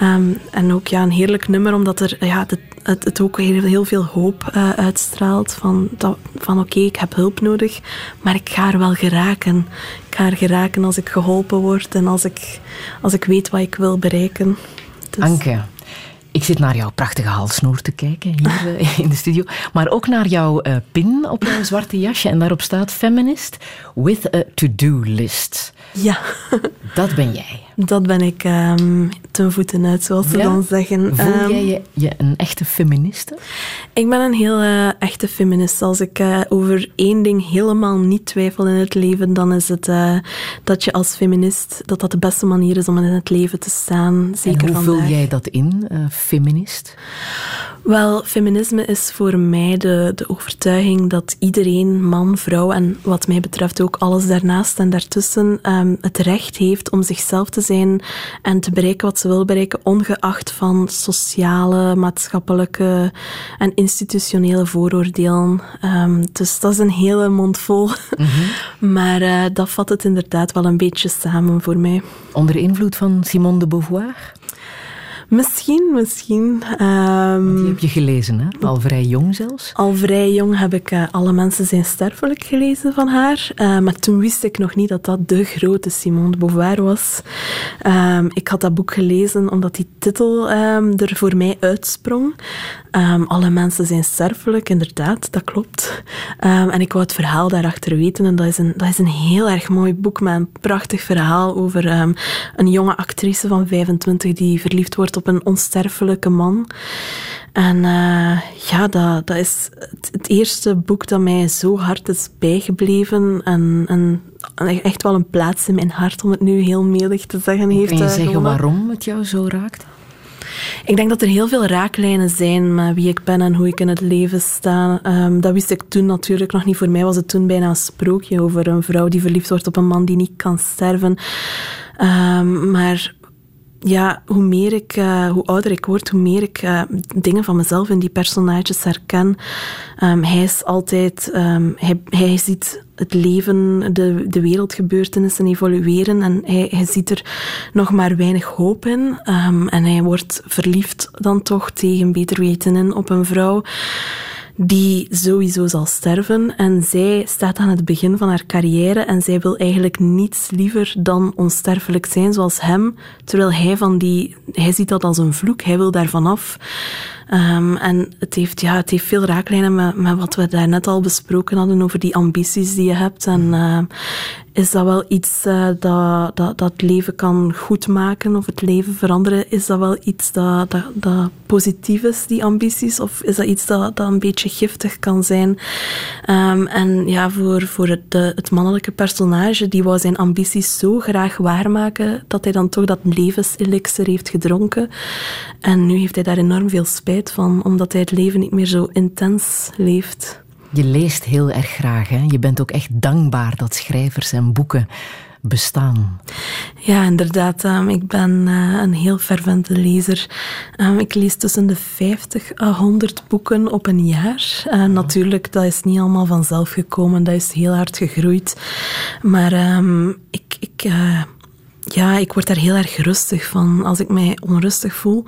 Um, en ook ja, een heerlijk nummer, omdat er, ja, het, het, ook heel, veel hoop uh, uitstraalt. Van, van oké, ik heb hulp nodig, maar ik ga er wel geraken. Ik ga er geraken als ik geholpen word en als ik, als ik weet wat ik wil bereiken. Dus... Anke, ik zit naar jouw prachtige halsnoer te kijken hier eh, in de studio. Maar ook naar jouw uh, pin op jouw zwarte jasje. En daarop staat feminist with a to-do list. Ja. Dat ben jij. Dat ben ik um, ten voeten uit, zoals ze dan zeggen. Voel ehm, jij je, je, een echte feministe? Ik ben een heel uh, echte feminist. Als ik uh, over één ding helemaal niet twijfel in het leven, dan is het uh, dat je als feminist, dat dat de beste manier is om in het leven te staan. Zeker en hoe vandaag. vul jij dat in, feminist? Wel, feminisme is voor mij de, de overtuiging dat iedereen, man, vrouw en wat mij betreft ook alles daarnaast en daartussen, um, het recht heeft om zichzelf te zijn en te bereiken wat ze wil bereiken, ongeacht van sociale, maatschappelijke en institutionele vooroordelen. Um, dus dat is een hele mond vol. Mm -hmm. maar uh, dat vat het inderdaad wel een beetje samen voor mij. Onder invloed van Simone de Beauvoir? Misschien, misschien. Um, die heb je gelezen, hè? Al vrij jong zelfs? Al vrij jong heb ik uh, Alle mensen zijn sterfelijk gelezen van haar. Uh, maar toen wist ik nog niet dat dat de grote Simone de Beauvoir was. Um, ik had dat boek gelezen omdat die titel um, er voor mij uitsprong. alle mensen zijn sterfelijk, inderdaad, dat klopt. en ik wou het verhaal daarachter weten. En dat is een, dat is een heel erg mooi boek met een prachtig verhaal over een jonge actrice van 25 die verliefd wordt op een onsterfelijke man. En uh, ja, dat, dat is het, het, eerste boek dat mij zo hard is bijgebleven. En, en echt wel een plaats in mijn hart, om het nu heel medig te zeggen. Heeft, Kun je zeggen gewonnen. waarom het jou zo raakt? Ik denk dat er heel veel raaklijnen zijn met wie ik ben en hoe ik in het leven sta. Um, dat wist ik toen natuurlijk nog niet. Voor mij was het toen bijna een sprookje over een vrouw die verliefd wordt op een man die niet kan sterven. Um, maar ja, hoe meer ik, uh, hoe ouder ik word, hoe meer ik uh, dingen van mezelf in die personages herken. Um, hij is altijd, um, hij, hij ziet het leven, de, de wereldgebeurtenissen evolueren en hij, hij ziet er nog maar weinig hoop in. Um, en hij wordt verliefd dan toch tegen beter weten in op een vrouw die sowieso zal sterven. En zij staat aan het begin van haar carrière en zij wil eigenlijk niets liever dan onsterfelijk zijn zoals hem. Terwijl hij van die, hij ziet dat als een vloek, hij wil daarvan af. Um, en het heeft, ja, het heeft veel raaklijnen met, met wat we daarnet al besproken hadden over die ambities die je hebt. En uh, is dat wel iets uh, dat, dat, dat het leven kan goedmaken of het leven veranderen? Is dat wel iets dat, dat, dat positief is, die ambities? Of is dat iets dat, dat een beetje giftig kan zijn? Um, en ja, voor, voor het, de, het mannelijke personage, die wou zijn ambities zo graag waarmaken dat hij dan toch dat levenselixer heeft gedronken. En nu heeft hij daar enorm veel spijt van, omdat hij het leven niet meer zo intens leeft. Je leest heel erg graag. Hè? Je bent ook echt dankbaar dat schrijvers en boeken bestaan? Ja, inderdaad. Um, ik ben uh, een heel fervente lezer. Um, ik lees tussen de 50 à 100 boeken op een jaar. Uh, natuurlijk, dat is niet allemaal vanzelf gekomen. Dat is heel hard gegroeid. Maar um, ik... ik uh, ja, ik word daar heel erg rustig van. Als ik mij onrustig voel,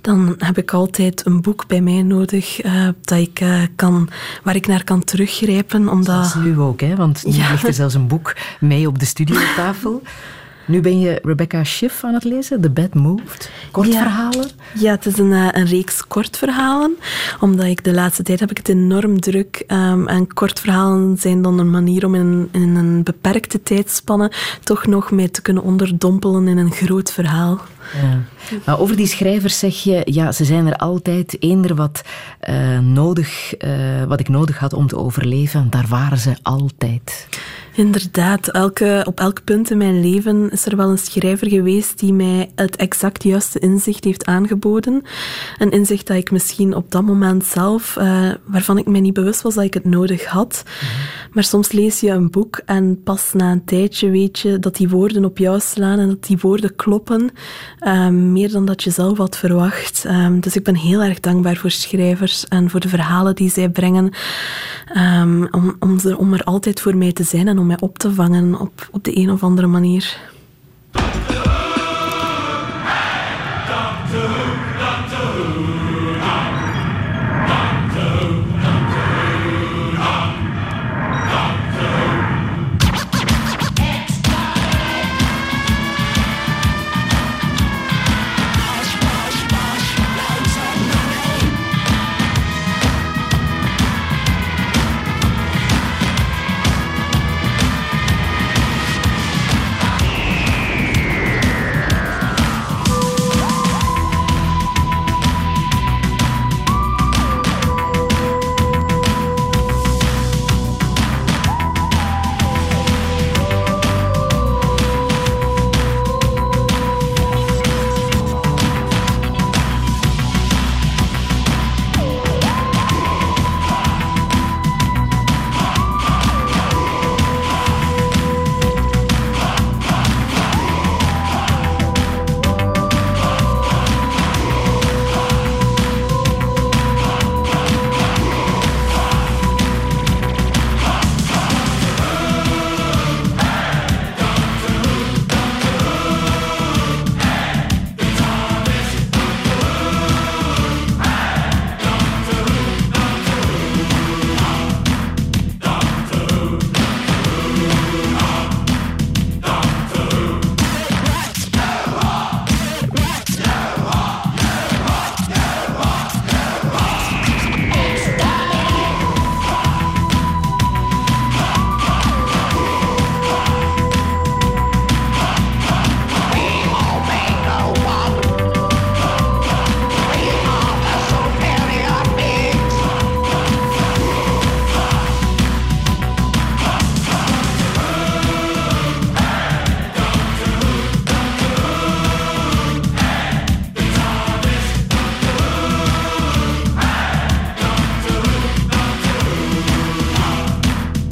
dan heb ik altijd een boek bij mij nodig uh, dat ik, uh, kan, waar ik naar kan teruggrijpen. Omdat... Dat is nu ook, hè? want nu ja. ligt er zelfs een boek mee op de studiotafel. Nu ben je Rebecca Schiff aan het lezen, The Bad Moved. Kortverhalen? Ja, ja het is een, een reeks kortverhalen. Omdat ik de laatste tijd heb ik het enorm druk. Um, en kortverhalen zijn dan een manier om in, in een beperkte tijdspanne toch nog mee te kunnen onderdompelen in een groot verhaal. Ja. Maar over die schrijvers zeg je, ja, ze zijn er altijd. Eender wat, uh, nodig, uh, wat ik nodig had om te overleven, daar waren ze altijd. Inderdaad, elke, op elk punt in mijn leven is er wel een schrijver geweest die mij het exact juiste inzicht heeft aangeboden. Een inzicht dat ik misschien op dat moment zelf, uh, waarvan ik mij niet bewust was dat ik het nodig had. Mm-hmm. Maar soms lees je een boek en pas na een tijdje weet je dat die woorden op jou slaan en dat die woorden kloppen, uh, meer dan dat je zelf had verwacht. Um, dus ik ben heel erg dankbaar voor schrijvers en voor de verhalen die zij brengen, um, om, om, ze, om er altijd voor mij te zijn en om op te vangen op, op de een of andere manier.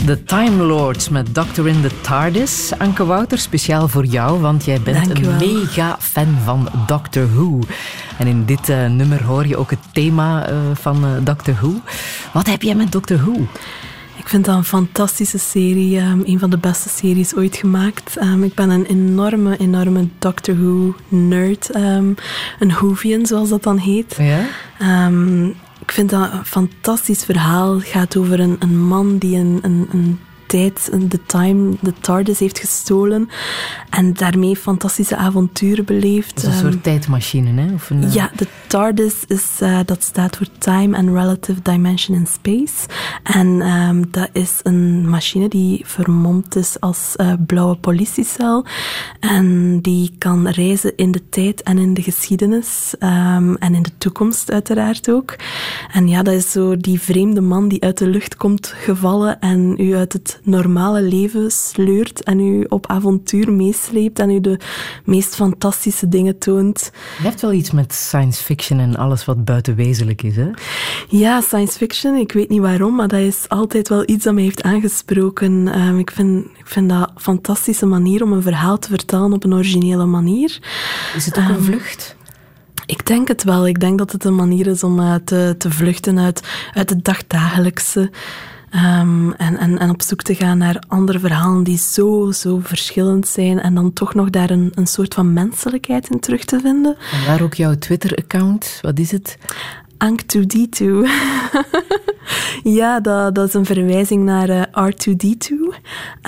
The Time Lords met Doctor in the TARDIS. Anke Wouter, speciaal voor jou, want jij bent een mega fan van Doctor Who. En in dit uh, nummer hoor je ook het thema uh, van uh, Doctor Who. Wat heb jij met Doctor Who? Ik vind dat een fantastische serie. Um, een van de beste series ooit gemaakt. Um, ik ben een enorme, enorme Doctor Who nerd. Um, een Whovian, zoals dat dan heet. Ja? Ik vind dat een fantastisch verhaal. Het gaat over een, een man die een, een, een tijd, de time, de TARDIS heeft gestolen en daarmee fantastische avonturen beleeft. Dat is een soort um, tijdmachine, hè? Of een, ja, de TARDIS is, uh, dat staat voor Time and Relative Dimension in Space. En um, dat is een machine die vermomd is als uh, blauwe politiecel. En die kan reizen in de tijd en in de geschiedenis. Um, en in de toekomst uiteraard ook. En ja, dat is zo die vreemde man die uit de lucht komt gevallen en u uit het het normale leven sleurt en u op avontuur meesleept en u de meest fantastische dingen toont. Je hebt wel iets met science fiction en alles wat buitenwezenlijk is, hè? Ja, science fiction, ik weet niet waarom, maar dat is altijd wel iets dat mij heeft aangesproken. Ehm, ik, vind, ik vind dat een fantastische manier om een verhaal te vertellen op een originele manier. Is het ook een vlucht? Ik denk het wel. Ik denk dat het een manier is om uh, te, te vluchten uit, uit het dagdagelijkse. En, en, en op zoek te gaan naar andere verhalen die zo, zo verschillend zijn. En dan toch nog daar een, een soort van menselijkheid in terug te vinden. En daar ook jouw Twitter-account. Wat is het? Ank2D2. ja, dat, dat is een verwijzing naar uh, R2D2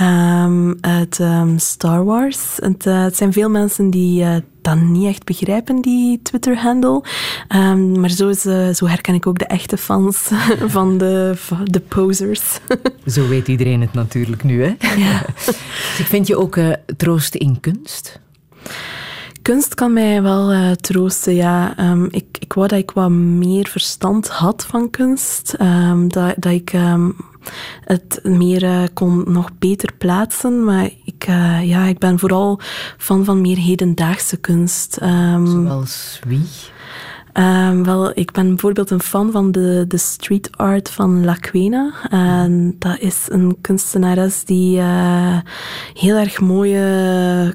um, uit um, Star Wars. Het, uh, het, zijn veel mensen die uh, dat niet echt begrijpen, die Twitter-handle. Um, maar zo, is, zo herken ik ook de echte fans van de, de posers. zo weet iedereen het natuurlijk nu, hè? Ja. dus ik vind je ook troost in kunst? Kunst kan mij wel uh, troosten, ja. Um, ik, ik wou dat ik wat meer verstand had van kunst. Um, dat, dat ik um, het meer uh, kon nog beter plaatsen. Maar ik, uh, ja, ik ben vooral fan van meer hedendaagse kunst. Zoals wie? Um, wel, ik ben bijvoorbeeld een fan van de, de street art van La Quena. En dat is een kunstenares die uh, heel erg mooie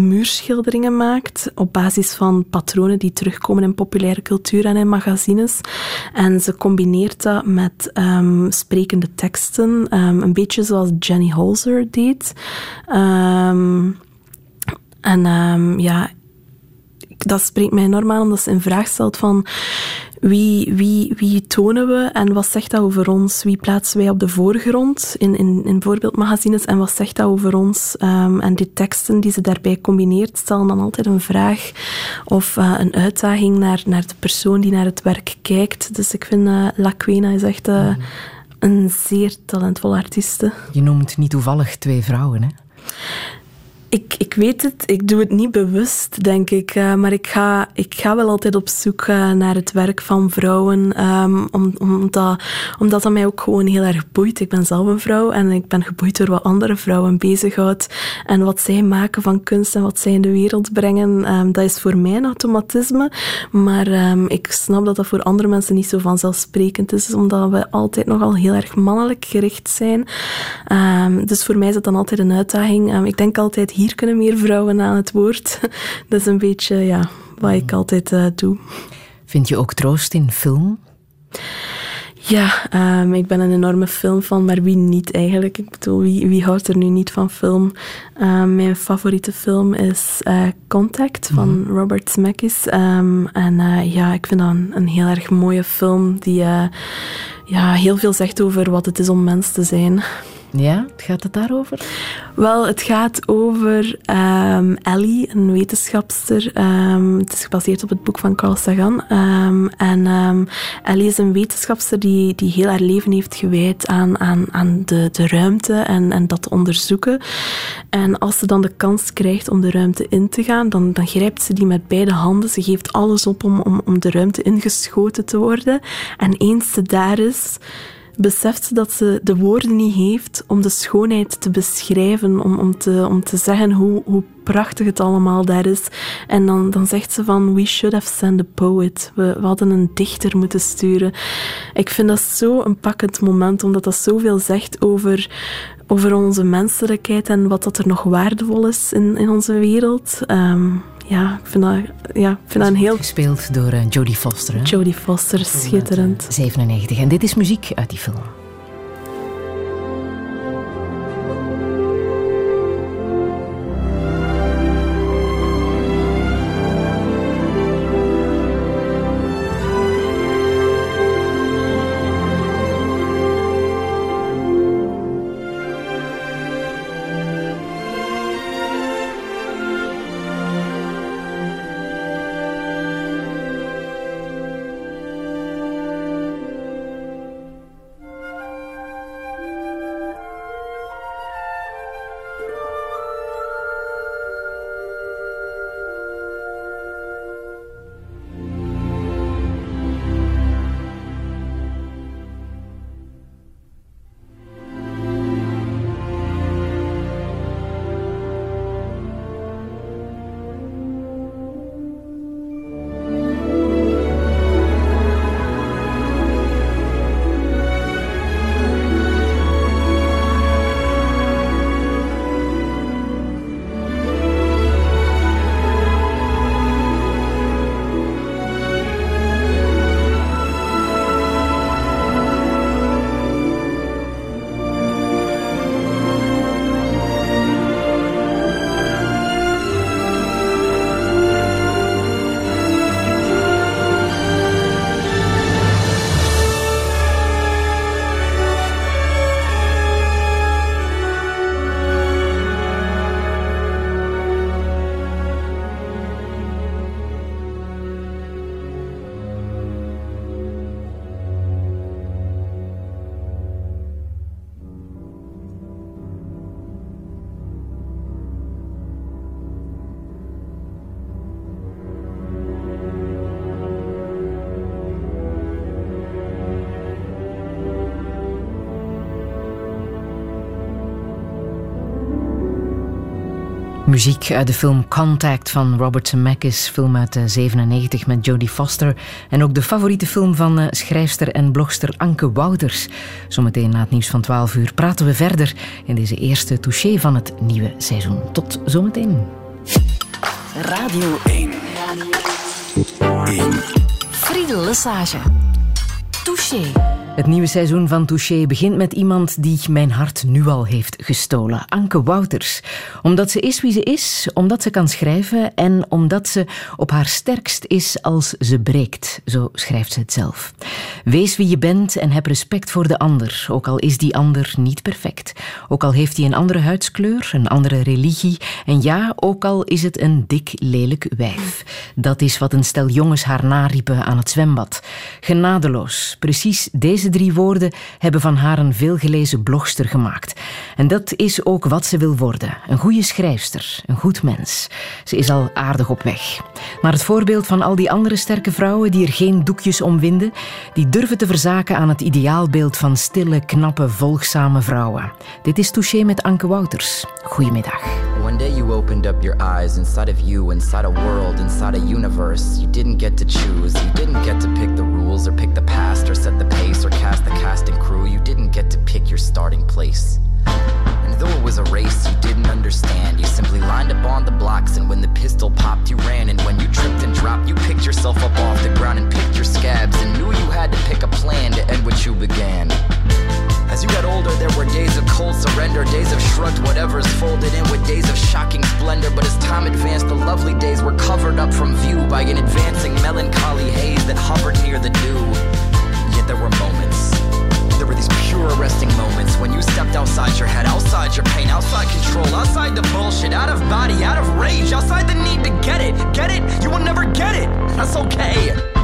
muurschilderingen maakt op basis van patronen die terugkomen in populaire cultuur en in magazines. En ze combineert dat met um, sprekende teksten, um, een beetje zoals Jenny Holzer deed. Um, en ja, dat spreekt mij enorm aan omdat ze in vraag stelt van wie, wie, wie tonen we en wat zegt dat over ons? Wie plaatsen wij op de voorgrond in, in, in voorbeeldmagazines en wat zegt dat over ons? Um, en die teksten die ze daarbij combineert stellen dan altijd een vraag of uh, een uitdaging naar, naar de persoon die naar het werk kijkt. Dus ik vind uh, La Quena is echt uh, een zeer talentvolle artieste. Je noemt niet toevallig twee vrouwen, hè? Ik, ik weet het, ik doe het niet bewust, denk ik. Uh, maar ik ga, ik ga wel altijd op zoek uh, naar het werk van vrouwen. Um, om, omdat, omdat dat mij ook gewoon heel erg boeit. Ik ben zelf een vrouw en ik ben geboeid door wat andere vrouwen bezighoudt. En wat zij maken van kunst en wat zij in de wereld brengen, um, dat is voor mij een automatisme. Maar um, ik snap dat dat voor andere mensen niet zo vanzelfsprekend is. Omdat we altijd nogal heel erg mannelijk gericht zijn. dus voor mij is het dan altijd een uitdaging. ik denk altijd hier kunnen meer vrouwen aan het woord. Dat is een beetje ja, wat ik altijd uh, doe. Vind je ook troost in film? Ja, um, ik ben een enorme filmfan, maar wie niet eigenlijk? Ik bedoel, wie, wie houdt er nu niet van film? Um, mijn favoriete film is uh, Contact van mm -hmm. Robert Zemeckis. Um, en uh, ja, ik vind dat een, een, heel erg mooie film die uh, ja, heel veel zegt over wat het is om mens te zijn. Ja, gaat het daarover? Wel, het gaat over um, Ellie, een wetenschapster. Um, het is gebaseerd op het boek van Carl Sagan. Um, en Ellie is een wetenschapster die, die heel haar leven heeft gewijd aan, aan, aan de, de ruimte en, en dat onderzoeken. En als ze dan de kans krijgt om de ruimte in te gaan, dan, dan grijpt ze die met beide handen. Ze geeft alles op om, om, om de ruimte ingeschoten te worden. En eens ze daar is beseft ze dat ze de woorden niet heeft om de schoonheid te beschrijven, om, om, te, om te zeggen hoe, hoe prachtig het allemaal daar is. En dan, dan zegt ze van, we should have sent a poet. We, hadden een dichter moeten sturen. Ik vind dat zo een pakkend moment, omdat dat zoveel zegt over, over onze menselijkheid en wat dat er nog waardevol is in, in onze wereld. Um, ja, ik vind dat, ja, ik vind dat een heel... Gespeeld door uh, Jodie Foster. Hè? Jodie Foster, schitterend. 97. En dit is muziek uit die film. Muziek uit de film Contact van Robert Zemeckis, film uit 97 met Jodie Foster. En ook de favoriete film van eh, schrijfster en blogster Anke Wouters. Zometeen na het nieuws van 12 uur praten we verder in deze eerste touché van het nieuwe seizoen. Tot zometeen. Radio 1. Radio 1. Friedel Lesage. Touché. Het nieuwe seizoen van Touché begint met iemand die mijn hart nu al heeft gestolen. Anke Wouters. Omdat ze is wie ze is, omdat ze kan schrijven en omdat ze op haar sterkst is als ze breekt. Zo schrijft ze het zelf. Wees wie je bent en heb respect voor de ander, ook al is die ander niet perfect. Ook al heeft hij een andere huidskleur, een andere religie en ja, ook al is het een dik, lelijk wijf. Dat is wat een stel jongens haar nariepen aan het zwembad. Genadeloos. Precies deze deze drie woorden hebben van haar een veelgelezen blogster gemaakt. En dat is ook wat ze wil worden. Een goede schrijfster, een goed mens. Ze is al aardig op weg. Maar het voorbeeld van al die andere sterke vrouwen die er geen doekjes om winden, die durven te verzaken aan het ideaalbeeld van stille, knappe, volgzame vrouwen. Dit is Touché met Anke Wouters. Goedemiddag. One day you opened up your eyes inside of you, inside a world, inside a universe. You didn't get to choose, you didn't get to pick the rules or pick the past or set the pace cast the casting crew, you didn't get to pick your starting place. And though it was a race you didn't understand, you simply lined up on the blocks, and when the pistol popped, you ran. And when you tripped and dropped, you picked yourself up off the ground and picked your scabs, and knew you had to pick a plan to end what you began. As you got older, there were days of cold surrender, days of shrugged whatever's folded in with days of shocking splendor. But as time advanced, the lovely days were covered up from view by an advancing melancholy haze that hovered near the dew. There were moments there were these pure arresting moments when you stepped outside your head, outside your pain, outside control, outside the bullshit, out of body, out of rage, outside the need to get it. Get it? You will never get it. That's okay.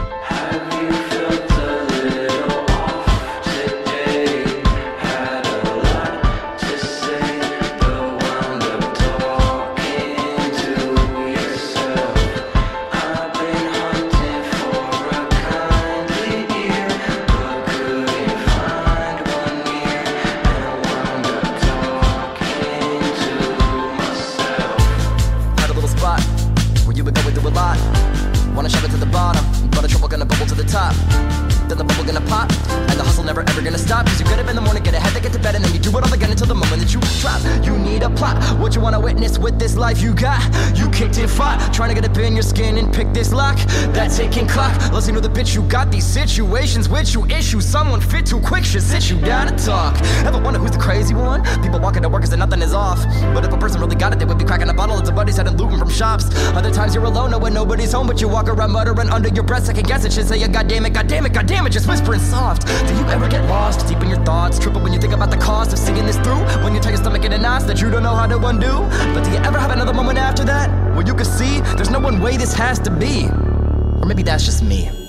Ticking clock. See know the bitch you got these situations with you issues. Someone fit too quick should sit you down to talk. Ever wonder who's the crazy one? People walking to work if nothing is off. But if a person really got it, they would be cracking a bottle. It's a buddy's head and looting from shops. Other times you're alone, knowing nobody's home, but you walk around muttering under your breath, second guess it. Should say, God damn it, God damn it, God damn it, just whispering soft. Do you ever get lost deep in your thoughts? Triple when you think about the cost of seeing this through? When you tie your stomach in a knot that you don't know how to undo? But do you ever have another moment after that? Where you can see there's no one way this has to be? Or maybe that's just me.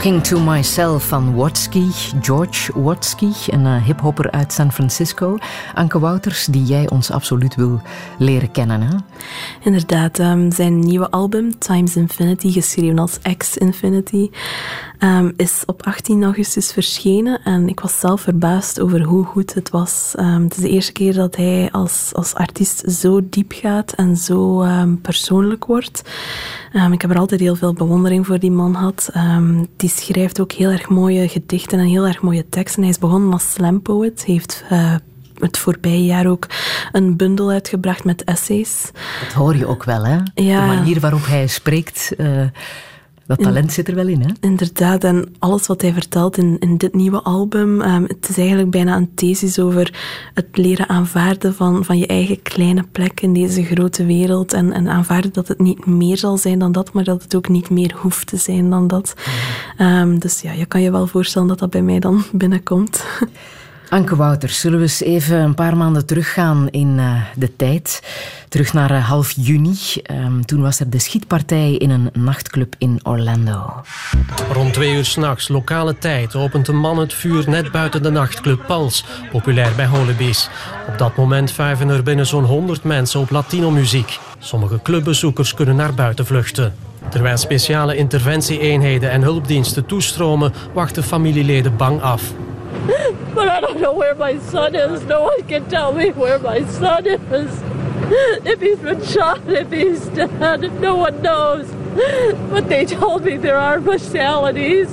Talking to Myself van Watsky, George Watsky, een uh, hiphopper uit San Francisco. Anke Wouters, die jij ons absoluut wil leren kennen. Hè? Inderdaad, um, zijn nieuwe album, Times Infinity, geschreven als X Infinity, um, is op 18 augustus verschenen. En ik was zelf verbaasd over hoe goed het was. Um, het is de eerste keer dat hij als, als artiest zo diep gaat en zo persoonlijk wordt. Ik heb er altijd heel veel bewondering voor die man gehad. die schrijft ook heel erg mooie gedichten en heel erg mooie teksten. Hij is begonnen als slam poet, heeft uh, het voorbije jaar ook een bundel uitgebracht met essays. Dat hoor je ook wel, hè? Ja. De manier waarop hij spreekt, uh, dat talent zit er wel in, hè? Inderdaad, en alles wat hij vertelt in, in dit nieuwe album, um, het is eigenlijk bijna een thesis over het leren aanvaarden van, van je eigen kleine plek in deze grote wereld en, en aanvaarden dat het niet meer zal zijn dan dat, maar dat het ook niet meer hoeft te zijn dan dat. Um, dus ja, je kan je wel voorstellen dat dat bij mij dan binnenkomt. Anke Wouters, zullen we eens even een paar maanden teruggaan in uh, de tijd? Terug naar uh, half juni. Um, toen was er de schietpartij in een nachtclub in Orlando. Rond twee uur s'nachts, lokale tijd, opent een man het vuur net buiten de nachtclub Pals, populair bij Holibies. Op dat moment vuiven er binnen zo'n 100 mensen op Latino-muziek. Sommige clubbezoekers kunnen naar buiten vluchten. Terwijl speciale interventie-eenheden en hulpdiensten toestromen, wachten familieleden bang af. But I don't know where my son is. No one can tell me where my son is. If he's been shot, if he's dead, no one knows. But they told me there are fatalities.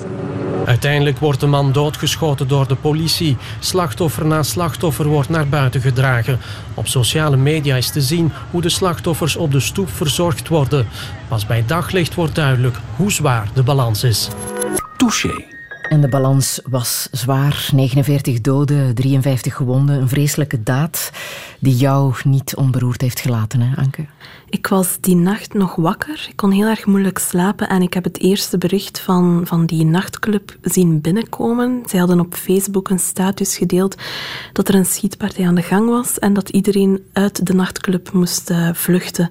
Uiteindelijk wordt de man doodgeschoten door de politie. Slachtoffer na slachtoffer wordt naar buiten gedragen. Op sociale media is te zien hoe de slachtoffers op de stoep verzorgd worden. Pas bij daglicht wordt duidelijk hoe zwaar de balans is. Touché. En de balans was zwaar. 49 doden, 53 gewonden. Een vreselijke daad die jou niet onberoerd heeft gelaten, hè, Anke? Ik was die nacht nog wakker. Ik kon heel erg moeilijk slapen en ik heb het eerste bericht van, van die nachtclub zien binnenkomen. Zij hadden op Facebook een status gedeeld dat er een schietpartij aan de gang was en dat iedereen uit de nachtclub moest uh, vluchten.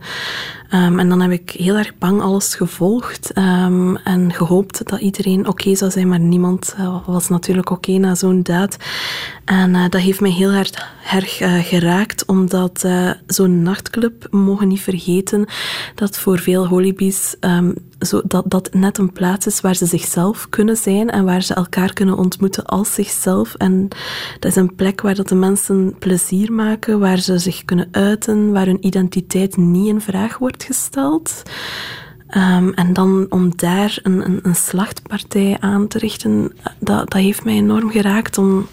Um, en dan heb ik heel erg bang alles gevolgd um, en gehoopt dat iedereen oké zou zijn, maar niemand uh, was natuurlijk oké na zo'n daad. En uh, dat heeft mij heel erg, erg geraakt, omdat zo'n nachtclub, mogen niet vergeten dat voor veel holibies um, zo, dat, dat net een plaats is waar ze zichzelf kunnen zijn en waar ze elkaar kunnen ontmoeten als zichzelf. En dat is een plek waar dat de mensen plezier maken, waar ze zich kunnen uiten, waar hun identiteit niet in vraag wordt gesteld. Um, en dan om daar een, een, een, slachtpartij aan te richten, dat, dat heeft mij enorm geraakt. Om,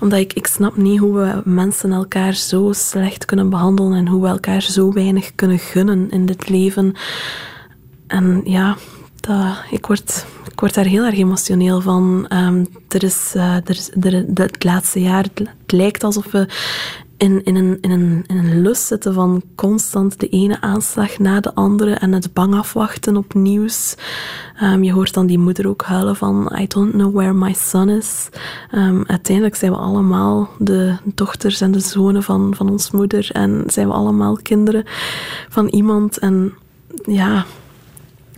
omdat ik, ik snap niet hoe we mensen elkaar zo slecht kunnen behandelen en hoe we elkaar zo weinig kunnen gunnen in dit leven. En ja, ik, word, ik word daar heel erg emotioneel van. Um, er is, uh, er is er, het laatste jaar, het lijkt alsof we in, in, een, in, een, in een lust zitten van constant de ene aanslag na de andere en het bang afwachten op nieuws. Um, je hoort dan die moeder ook huilen van I don't know where my son is. Um, uiteindelijk zijn we allemaal de dochters en de zonen van, van ons moeder en zijn we allemaal kinderen van iemand. En ja,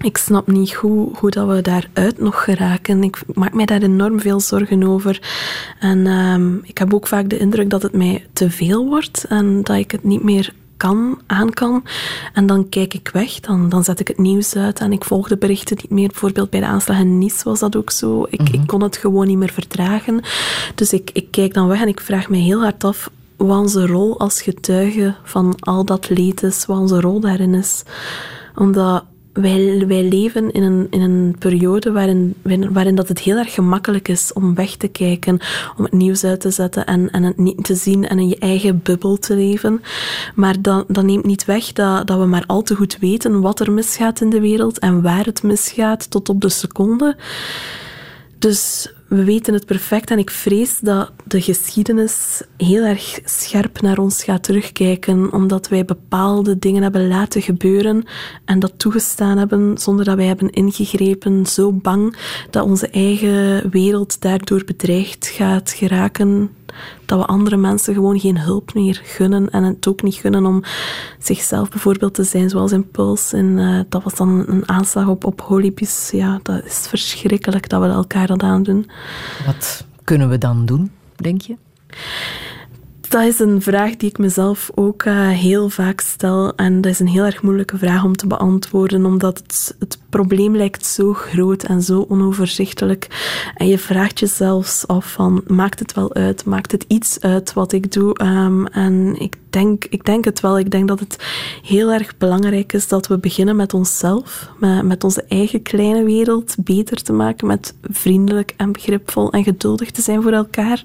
ik snap niet hoe, hoe dat we daaruit nog geraken. Ik maak mij daar enorm veel zorgen over. En um, ik heb ook vaak de indruk dat het mij te veel wordt en dat ik het niet meer kan, aan kan. En dan kijk ik weg, dan, dan zet ik het nieuws uit en ik volg de berichten niet meer. Bijvoorbeeld bij de aanslag in Nice was dat ook zo. Ik, ik kon het gewoon niet meer verdragen. Dus ik, ik kijk dan weg en ik vraag me heel hard af wat onze rol als getuige van al dat leed is, wat onze rol daarin is. Omdat wij, leven in een, in een periode waarin, waarin dat het heel erg gemakkelijk is om weg te kijken, om het nieuws uit te zetten en, en het niet te zien en in je eigen bubbel te leven. Maar dat, dat neemt niet weg dat, dat we maar al te goed weten wat er misgaat in de wereld en waar het misgaat tot op de seconde. Dus we weten het perfect en ik vrees dat de geschiedenis heel erg scherp naar ons gaat terugkijken, omdat wij bepaalde dingen hebben laten gebeuren en dat toegestaan hebben zonder dat wij hebben ingegrepen, zo bang dat onze eigen wereld daardoor bedreigd gaat geraken dat we andere mensen gewoon geen hulp meer gunnen en het ook niet gunnen om zichzelf bijvoorbeeld te zijn, zoals in Puls. En uh, dat was dan een aanslag op, op Holibis. Ja, dat is verschrikkelijk dat we elkaar dat aandoen. Wat kunnen we dan doen, denk je? Dat is een vraag die ik mezelf ook uh, heel vaak stel. En dat is een heel erg moeilijke vraag om te beantwoorden, omdat het, het probleem lijkt zo groot en zo onoverzichtelijk. En je vraagt jezelf af van, maakt het wel uit? Maakt het iets uit wat ik doe? Um, en ik denk, ik denk het wel. Ik denk dat het heel erg belangrijk is dat we beginnen met onszelf, met, met onze eigen kleine wereld beter te maken, met vriendelijk en begripvol en geduldig te zijn voor elkaar.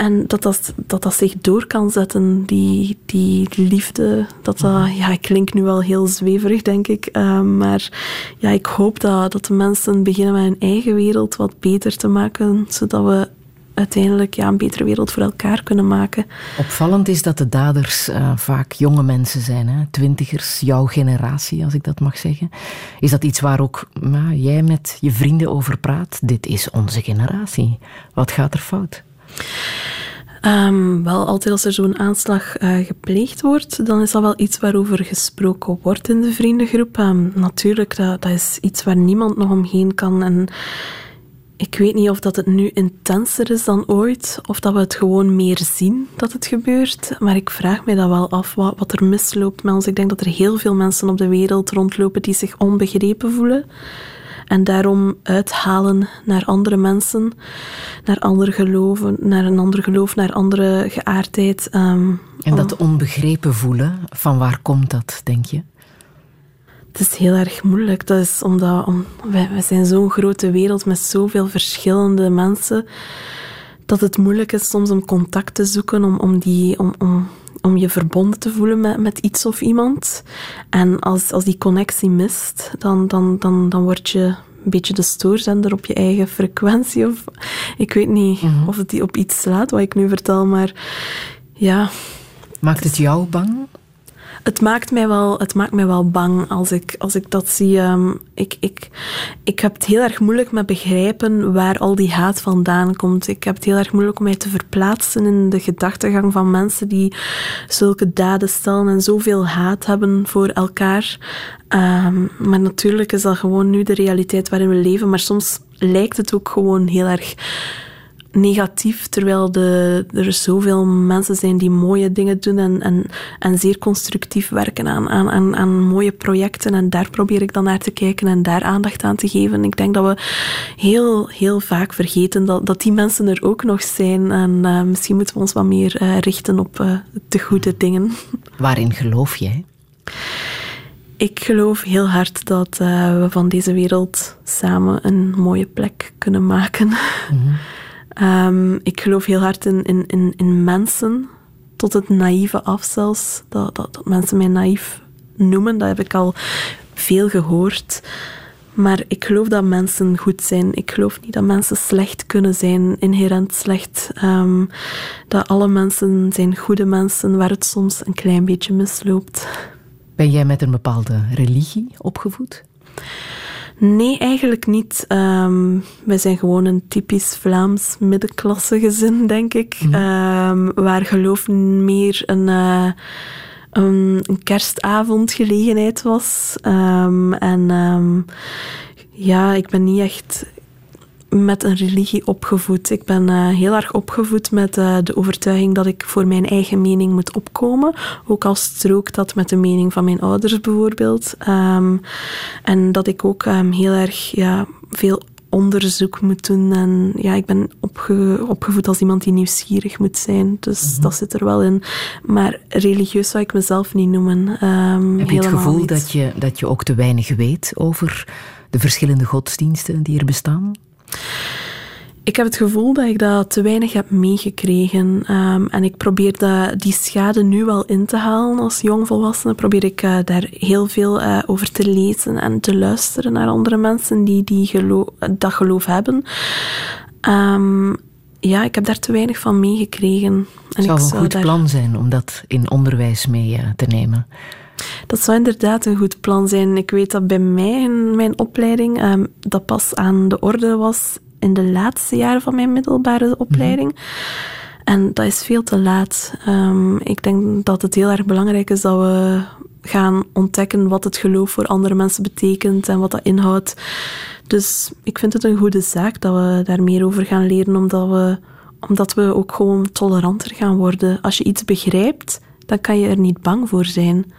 En dat dat, dat dat zich door kan zetten, die, die liefde. Dat dat, ja, ik klink nu wel heel zweverig, denk ik. Ehm, maar ja, ik hoop dat, dat de mensen beginnen met hun eigen wereld wat beter te maken, zodat we uiteindelijk ja, een betere wereld voor elkaar kunnen maken. Opvallend is dat de daders uh, vaak jonge mensen zijn, hè? twintigers, jouw generatie, als ik dat mag zeggen. Is dat iets waar ook nou, jij met je vrienden over praat? Dit is onze generatie. Wat gaat er fout? Um, wel, altijd als er zo'n aanslag uh, gepleegd wordt, dan is dat wel iets waarover gesproken wordt in de vriendengroep. Um, natuurlijk, dat, dat is iets waar niemand nog omheen kan. En ik weet niet of dat het nu intenser is dan ooit, of dat we het gewoon meer zien dat het gebeurt. Maar ik vraag me dat wel af wat, wat er misloopt met ons. Ik denk dat er heel veel mensen op de wereld rondlopen die zich onbegrepen voelen. En daarom uithalen naar andere mensen, naar andere geloven, naar een ander geloof, naar andere geaardheid. Um, en dat onbegrepen voelen, van waar komt dat, denk je? Het is heel erg moeilijk. Dat is omdat om, wij, wij zijn zo'n grote wereld met zoveel verschillende mensen, dat het moeilijk is soms om contact te zoeken, om, om, die, om, om, om je verbonden te voelen met, met iets of iemand. En als, als die connectie mist, dan, dan, dan, dan word je een beetje de stoorzender op je eigen frequentie. Of, ik weet niet mhm. of het die op iets slaat, wat ik nu vertel, maar ja. Maakt het jou bang? Het maakt mij wel, het maakt mij wel bang als ik, als ik dat zie. Um, ik, ik, ik heb het heel erg moeilijk met begrijpen waar al die haat vandaan komt. Ik heb het heel erg moeilijk om mij te verplaatsen in de gedachtegang van mensen die zulke daden stellen en zoveel haat hebben voor elkaar. Um, maar natuurlijk is dat gewoon nu de realiteit waarin we leven. Maar soms lijkt het ook gewoon heel erg negatief, terwijl de, er zoveel mensen zijn die mooie dingen doen en, en, en zeer constructief werken aan, aan, aan, mooie projecten. En daar probeer ik dan naar te kijken en daar aandacht aan te geven. Ik denk dat we heel, heel vaak vergeten dat, dat die mensen er ook nog zijn. En uh, misschien moeten we ons wat meer uh, richten op uh, de goede dingen. Waarin geloof jij? Ik geloof heel hard dat we van deze wereld samen een mooie plek kunnen maken. Mm -hmm. Um, ik geloof heel hard in, in, in, mensen, tot het naïeve af zelfs. Dat, dat, mensen mij naïef noemen, dat heb ik al veel gehoord. Maar ik geloof dat mensen goed zijn. Ik geloof niet dat mensen slecht kunnen zijn, inherent slecht. Um, dat alle mensen zijn goede mensen, waar het soms een klein beetje misloopt. Ben jij met een bepaalde religie opgevoed? Nee, eigenlijk niet. Um, wij zijn gewoon een typisch Vlaams middenklasse gezin, denk ik. Mm. Um, waar geloof meer een, uh, een, een, kerstavondgelegenheid was. Um, en ja, ik ben niet echt met een religie opgevoed. Ik ben uh, heel erg opgevoed met uh, de overtuiging dat ik voor mijn eigen mening moet opkomen. Ook al strookt dat met de mening van mijn ouders bijvoorbeeld. Um, en dat ik ook um, heel erg ja, veel onderzoek moet doen. En ja, ik ben opge opgevoed als iemand die nieuwsgierig moet zijn. Dus mm -hmm. dat zit er wel in. Maar religieus zou ik mezelf niet noemen. Um, Heb je het gevoel dat je, dat je ook te weinig weet over de verschillende godsdiensten die er bestaan? Ik heb het gevoel dat ik dat te weinig heb meegekregen. Um, en ik probeer dat, die schade nu wel in te halen als jongvolwassene. Probeer ik uh, daar heel veel uh, over te lezen en te luisteren naar andere mensen die, die geloof, dat geloof hebben. Um, ja, ik heb daar te weinig van meegekregen. Het zou een goed plan zijn om dat in onderwijs mee uh, te nemen. Dat zou inderdaad een goed plan zijn. Ik weet dat bij mij in mijn opleiding um, dat pas aan de orde was in de laatste jaren van mijn middelbare opleiding. En dat is veel te laat. Um, ik denk dat het heel erg belangrijk is dat we gaan ontdekken wat het geloof voor andere mensen betekent en wat dat inhoudt. Dus ik vind het een goede zaak dat we daar meer over gaan leren, omdat we, omdat we ook gewoon toleranter gaan worden. Als je iets begrijpt, dan kan je er niet bang voor zijn.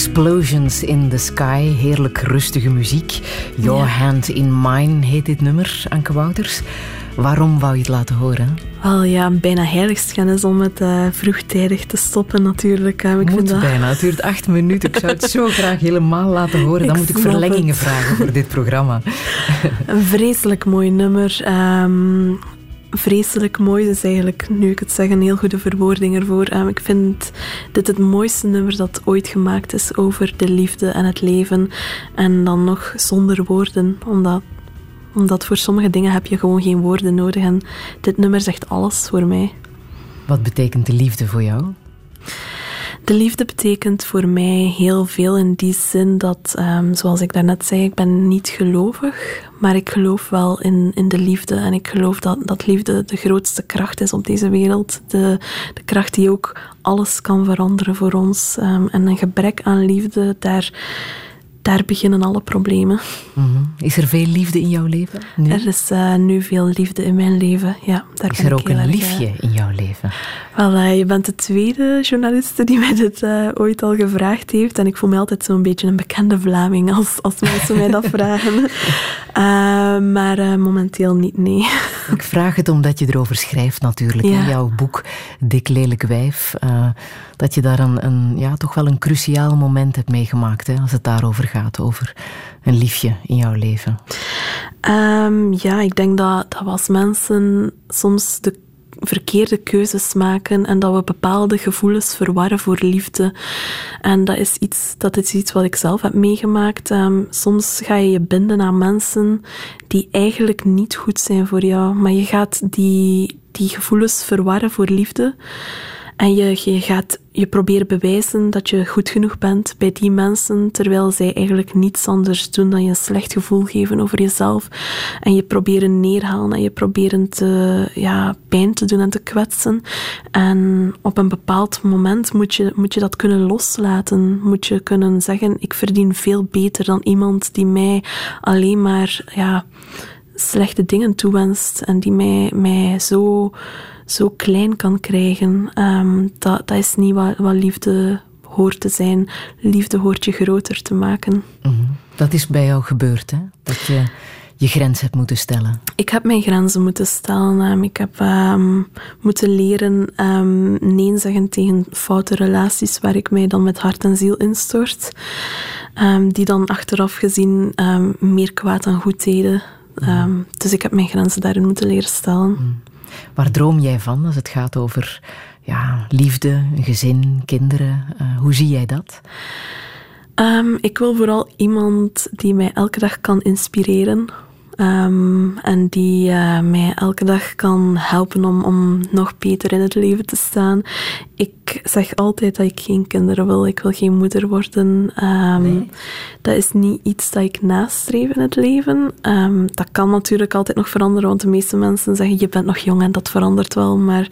Explosions in the Sky, heerlijk rustige muziek. Your Hand in Mine heet dit nummer, Anke Wouters. Waarom wou je het laten horen? Wel ja, bijna heiligschennis om het uh, vroegtijdig te stoppen natuurlijk. Uh, ik moet vind dat... bijna, het duurt acht minuten. Ik zou het zo graag helemaal laten horen. Dan moet ik verlengingen vragen voor dit programma. Een vreselijk mooi nummer. Um, vreselijk mooi is eigenlijk, nu ik het zeg, een heel goede verwoording ervoor. Um, ik vind dit het mooiste nummer dat ooit gemaakt is over de liefde en het leven. En dan nog zonder woorden, omdat, omdat voor sommige dingen heb je gewoon geen woorden nodig. En dit nummer zegt alles voor mij. Wat betekent de liefde voor jou? De liefde betekent voor mij heel veel in die zin dat, um, zoals ik daarnet zei, ik ben niet gelovig, maar ik geloof wel in, in de liefde. En ik geloof dat, dat liefde de grootste kracht is op deze wereld. De, de kracht die ook alles kan veranderen voor ons. Um, en een gebrek aan liefde, daar daar beginnen alle problemen. Mhm. Is er veel liefde in jouw leven? Nu? Er is uh, nu veel liefde in mijn leven. Ja, daar is er ook een liefje uh, in jouw leven? Wel, uh, je bent de tweede journaliste die mij dit ooit al gevraagd heeft. En ik voel me altijd zo'n beetje een bekende Vlaming als, als mensen mij dat vragen. maar momenteel niet, nee. ik vraag het omdat je erover schrijft natuurlijk. Ja. In jouw boek Dik Lelijk Wijf dat je daar een, ja, toch wel een cruciaal moment hebt meegemaakt hè, als het daarover gaat, over een liefje in jouw leven. Um, ja, ik denk dat, dat als mensen soms de verkeerde keuzes maken en dat we bepaalde gevoelens verwarren voor liefde. En dat is iets, dat is iets wat ik zelf heb meegemaakt. Um, soms ga je je binden aan mensen die eigenlijk niet goed zijn voor jou, maar je gaat die, die gevoelens verwarren voor liefde. En je, je gaat je proberen bewijzen dat je goed genoeg bent bij die mensen, terwijl zij eigenlijk niets anders doen dan je een slecht gevoel geven over jezelf. En je proberen neerhalen en je proberen te, ja, pijn te doen en te kwetsen. En op een bepaald moment moet je, moet je dat kunnen loslaten. Moet je kunnen zeggen, ik verdien veel beter dan iemand die mij alleen maar ja, slechte dingen toewenst en die mij, mij zo zo klein kan krijgen. Um, dat, dat is niet wat, wat liefde hoort te zijn. Liefde hoort je groter te maken. Mhm. Dat is bij jou gebeurd, hè? Dat je je grens hebt moeten stellen. Ik heb mijn grenzen moeten stellen. Um, ik heb um, moeten leren um, nee zeggen tegen foute relaties waar ik mij dan met hart en ziel instort. die dan achteraf gezien meer kwaad dan goed deden. Mhm. dus ik heb mijn grenzen daarin moeten leren stellen. Mhm. Waar droom jij van als het gaat over ja, liefde, gezin, kinderen? Uh, hoe zie jij dat? Um, ik wil vooral iemand die mij elke dag kan inspireren. Um, en die uh, mij elke dag kan helpen om, om nog beter in het leven te staan. Ik zeg altijd dat ik geen kinderen wil. Ik wil geen moeder worden. Um, nee. Dat is niet iets dat ik nastreef in het leven. Um, dat kan natuurlijk altijd nog veranderen, want de meeste mensen zeggen je bent nog jong en dat verandert wel. Maar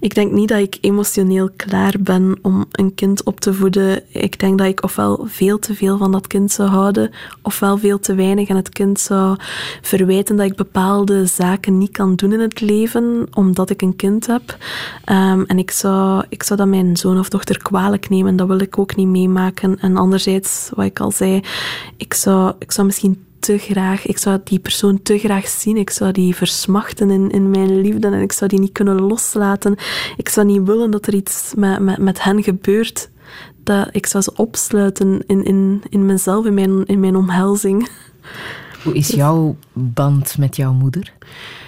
ik denk niet dat ik emotioneel klaar ben om een kind op te voeden. Ik denk dat ik ofwel veel te veel van dat kind zou houden, ofwel veel te weinig en het kind zou verwijten dat ik bepaalde zaken niet kan doen in het leven, omdat ik een kind heb. Um, en ik zou, ik zou dat mijn zoon of dochter kwalijk nemen. Dat wil ik ook niet meemaken. En anderzijds, wat ik al zei, ik zou, ik zou misschien te graag, ik zou die persoon te graag zien. Ik zou die versmachten in, in mijn liefde en ik zou die niet kunnen loslaten. Ik zou niet willen dat er iets met, met, met hen gebeurt. Dat ik zou ze opsluiten in, in, in mezelf, in mijn, in mijn omhelzing. Hoe is jouw band met jouw moeder?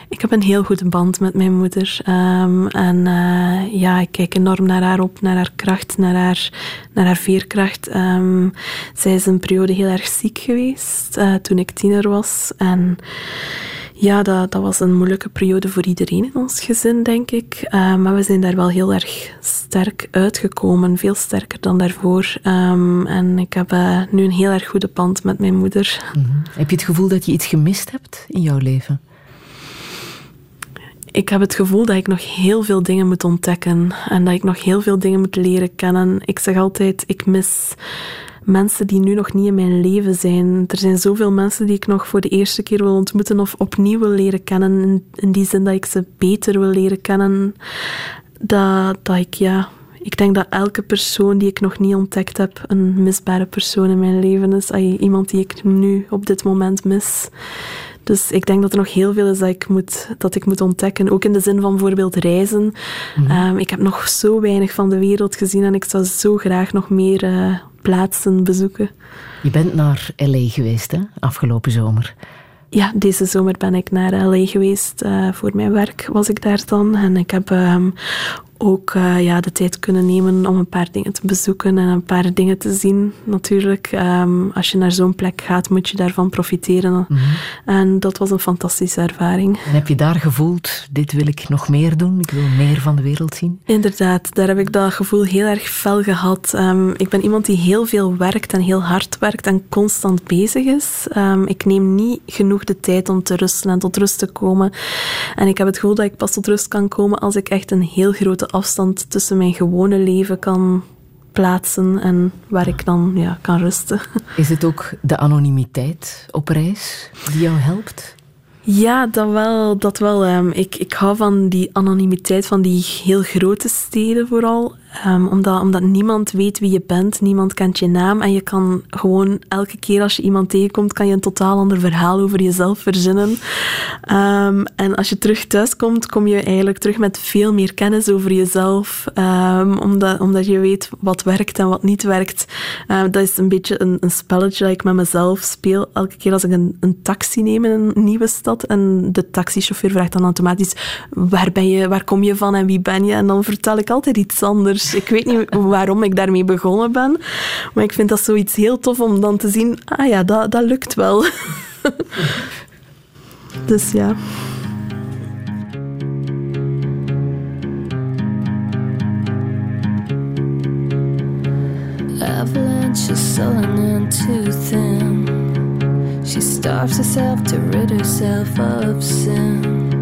Ik heb een heel goede band met mijn moeder. Um, en uh, ja, ik kijk enorm naar haar op, naar haar kracht, naar haar, naar haar veerkracht. Um, zij is een periode heel erg ziek geweest uh, toen ik tiener was. En ja, dat, was een moeilijke periode voor iedereen in ons gezin, denk ik. Uh, maar we zijn daar wel heel erg sterk uitgekomen, veel sterker dan daarvoor. En ik heb nu een heel erg goede band met mijn moeder. -hmm. Heb je het gevoel dat je iets gemist hebt in jouw leven? Ik heb het gevoel dat ik nog heel veel dingen moet ontdekken en dat ik nog heel veel dingen moet leren kennen. Ik zeg altijd, ik mis mensen die nu nog niet in mijn leven zijn. Er zijn zoveel mensen die ik nog voor de eerste keer wil ontmoeten of opnieuw wil leren kennen. In, die zin dat ik ze beter wil leren kennen. Dat, ik, ja, ik denk dat elke persoon die ik nog niet ontdekt heb een misbare persoon in mijn leven is. Iemand die ik nu op dit moment mis. Dus ik denk dat er nog heel veel is dat ik moet, dat ik moet ontdekken. Ook in de zin van bijvoorbeeld reizen. Ehm, ik heb nog zo weinig van de wereld gezien en ik zou zo graag nog meer eh, plaatsen bezoeken. Je bent naar L.A. geweest, hè? Afgelopen zomer. Ja, deze zomer ben ik naar LA geweest. eh, voor mijn werk was ik daar dan. En ik heb ehm, ook eh, ja, de tijd kunnen nemen om een paar dingen te bezoeken en een paar dingen te zien. Natuurlijk, Ehm, als je naar zo'n plek gaat, moet je daarvan profiteren. En dat was een fantastische ervaring. En heb je daar gevoeld, dit wil ik nog meer doen? Ik wil meer van de wereld zien? Inderdaad, daar heb ik dat gevoel heel erg fel gehad. Ehm, ik ben iemand die heel veel werkt en heel hard werkt en constant bezig is. Ehm, ik neem niet genoeg de tijd om te rusten en tot rust te komen. En ik heb het gevoel dat ik pas tot rust kan komen als ik echt een heel grote afstand tussen mijn gewone leven kan plaatsen en waar ik dan ja, kan rusten. Is het ook de anonimiteit op reis die jou helpt? Ja, dat wel. Dat wel. Ehm, ik, ik hou van die anonimiteit van die heel grote steden vooral. Ehm, omdat, niemand weet wie je bent, niemand kent je naam. En je kan gewoon elke keer als je iemand tegenkomt, kan je een totaal ander verhaal over jezelf verzinnen. Ehm, en als je terug thuis komt, kom je eigenlijk terug met veel meer kennis over jezelf. Ehm, omdat, omdat je weet wat werkt en wat niet werkt. Dat is een beetje een, een spelletje dat ik met mezelf speel. Elke keer als ik een, een taxi neem in een nieuwe stad en de taxichauffeur vraagt dan automatisch waar ben je, waar kom je van en wie ben je? En dan vertel ik altijd iets anders. Ik weet niet waarom ik daarmee begonnen ben, maar ik vind dat zoiets heel tof om dan te zien, ah ja, dat, dat lukt wel. dus ja. Avalanche is sullen and too thin. She starves herself to rid herself of sin.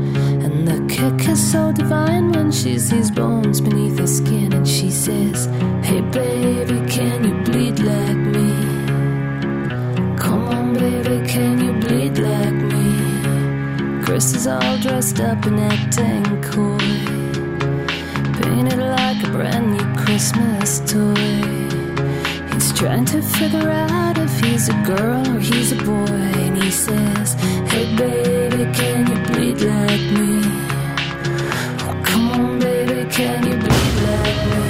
The kick is so divine when she sees bones beneath her skin. And she says, Hey baby, can you bleed like me? Come on, baby, can you bleed like me? Chris is all dressed up and acting coy. Painted like a brand new Christmas toy. He's trying to figure out if he's a girl or he's a boy. And he says, Hey baby, can you bleed like me? Oh, come on, baby, can you bleed like me?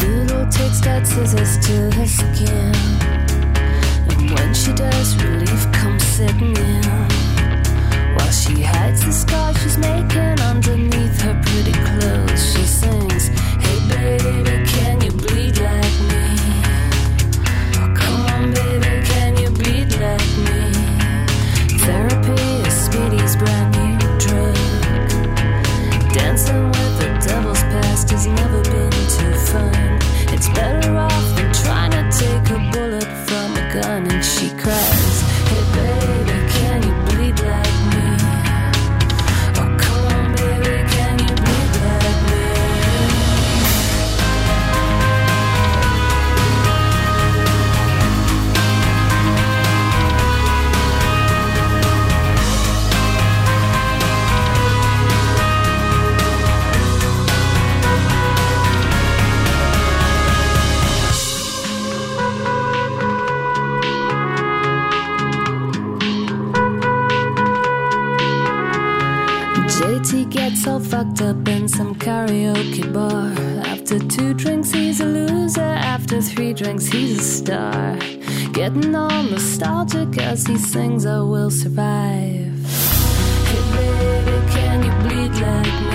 Doodle takes that scissors to her skin. And when she does, relief comes setting in. Hides the scar she's making underneath her pretty clothes, she sings, Hey baby, can you bleed like me? Come on, baby, can you bleed like me? Therapy is Speedy's brand new drug. Dancing with the devil's past has never been too fun. It's better off than trying to take a bullet gets all fucked up in some karaoke bar. After two drinks, he's a loser. After three drinks, he's a star. Getting all nostalgic as he sings, I will survive. Hey, baby, can you bleed like me?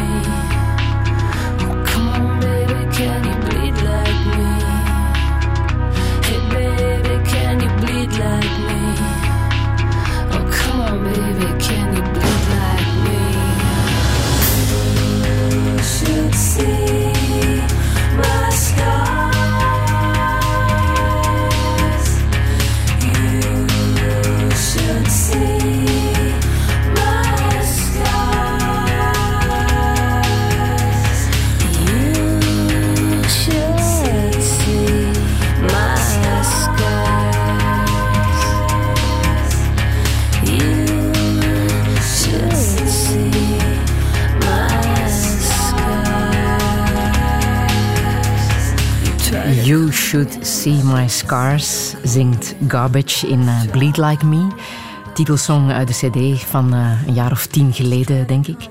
See My Scars zingt Garbage in uh, Bleed Like Me. Titelsong uit de cd van uh, een jaar of tien geleden, denk ik.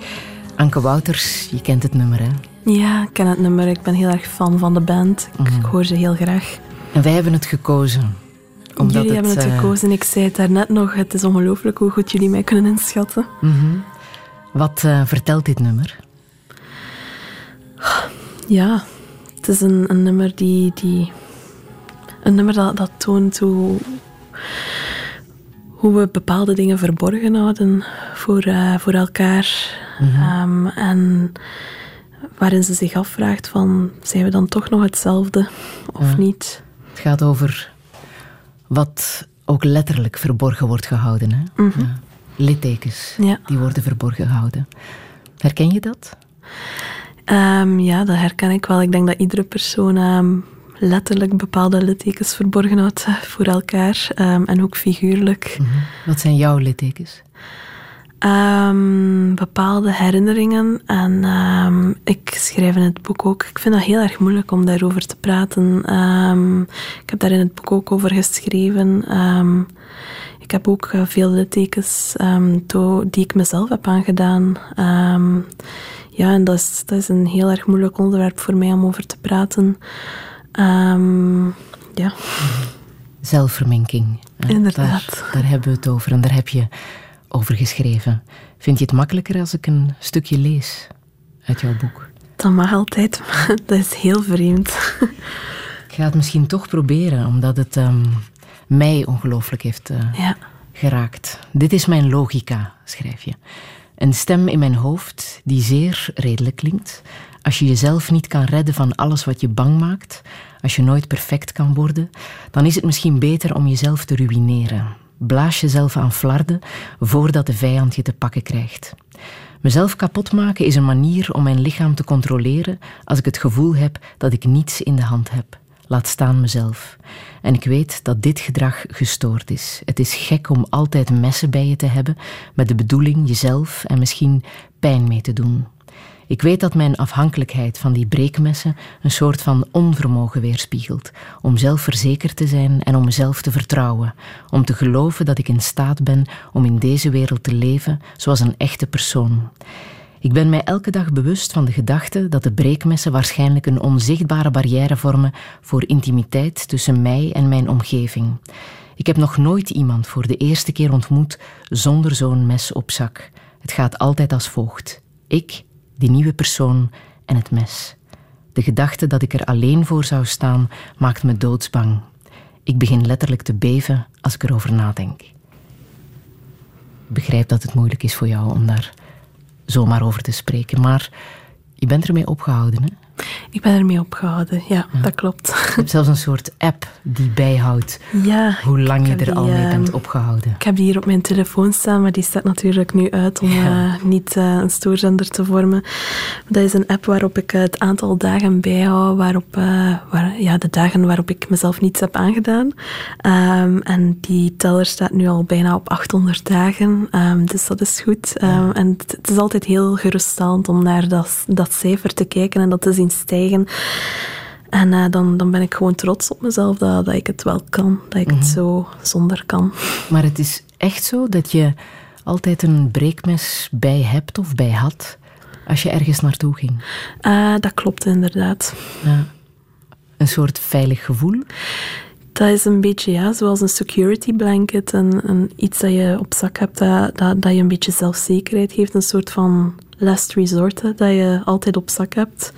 Anke Wouters, je kent het nummer, hè? Ja, ik ken het nummer. Ik ben heel erg fan van de band. Ik, mm. hoor ze heel graag. En wij hebben het gekozen. Omdat jullie het, hebben het uh, gekozen. Ik zei het daarnet nog. Het is ongelooflijk hoe goed jullie mij kunnen inschatten. Mm -hmm. Wat vertelt dit nummer? Ja, het is een, een nummer die, die. Een nummer dat, dat toont hoe. hoe we bepaalde dingen verborgen houden voor, uh, voor elkaar. Mm -hmm. um, en waarin ze zich afvraagt van, zijn we dan toch nog hetzelfde of ja. niet? Het gaat over wat ook letterlijk verborgen wordt gehouden. Hè? Mm -hmm. ja. Littekens, ja. die worden verborgen gehouden. Herken je dat? Um, ja, dat herken ik wel. Ik denk dat iedere persoon um, letterlijk bepaalde littekens verborgen houdt voor elkaar. Um, en ook figuurlijk. Mm -hmm. Wat zijn jouw littekens? bepaalde herinneringen. En ik schrijf in het boek ook. Ik vind dat heel erg moeilijk om daarover te praten. ik heb daar in het boek ook over geschreven. ik heb ook uh, veel littekens die ik mezelf heb aangedaan. Ja, en dat is, dat is een heel erg moeilijk onderwerp voor mij om over te praten. Um, ja. Zelfverminking. Inderdaad. Daar, daar, hebben we het over en daar heb je over geschreven. Vind je het makkelijker als ik een stukje lees uit jouw boek? Dat mag altijd, maar dat is heel vreemd. Ik ga het misschien toch proberen, omdat het um, mij ongelooflijk heeft uh, ja. geraakt. Dit is mijn logica, schrijf je. Een stem in mijn hoofd die zeer redelijk klinkt. Als je jezelf niet kan redden van alles wat je bang maakt, als je nooit perfect kan worden, dan is het misschien beter om jezelf te ruïneren. Blaas jezelf aan flarden voordat de vijand je te pakken krijgt. Mezelf kapot maken is een manier om mijn lichaam te controleren als ik het gevoel heb dat ik niets in de hand heb laat staan mezelf. En ik weet dat dit gedrag gestoord is. Het is gek om altijd messen bij je te hebben met de bedoeling jezelf en misschien pijn mee te doen. Ik weet dat mijn afhankelijkheid van die breekmessen een soort van onvermogen weerspiegelt om zelfverzekerd te zijn en om mezelf te vertrouwen, om te geloven dat ik in staat ben om in deze wereld te leven zoals een echte persoon. Ik ben mij elke dag bewust van de gedachte dat de breekmessen waarschijnlijk een onzichtbare barrière vormen voor intimiteit tussen mij en mijn omgeving. Ik heb nog nooit iemand voor de eerste keer ontmoet zonder zo'n mes op zak. Het gaat altijd als volgt: ik, die nieuwe persoon en het mes. De gedachte dat ik er alleen voor zou staan maakt me doodsbang. Ik begin letterlijk te beven als ik erover nadenk. Ik begrijp dat het moeilijk is voor jou om daar zomaar over te spreken. Maar je bent ermee opgehouden, hè? Ik ben ermee opgehouden, ja, dat klopt. Je hebt zelfs een soort app die bijhoudt ja, hoe lang je er al mee bent ehm, opgehouden. Ik heb die hier op mijn telefoon staan, maar die staat natuurlijk nu uit om ja. uh, niet uh, een stoorzender te vormen. Dat is een app waarop ik het aantal dagen bijhoud, waarop, waar, ja, de dagen waarop ik mezelf niets heb aangedaan. Um, en die teller staat nu al bijna op 800 dagen, um, dus dat is goed. En het, het, is altijd heel geruststellend om naar dat, dat cijfer te kijken en dat te zien stijgen. En uh, dan, dan ben ik gewoon trots op mezelf dat, dat ik het wel kan. Dat ik mm -hmm. het mhm. zo zonder kan. Maar het is echt zo dat je altijd een breekmes bij hebt of bij had als je ergens naartoe ging? Uh, dat klopt inderdaad. Ja. Een soort veilig gevoel? Dat is een beetje ja, zoals een security blanket. Een, een iets dat je op zak hebt dat, dat, dat je een beetje zelfzekerheid geeft. Een soort van last resort dat je altijd op zak hebt.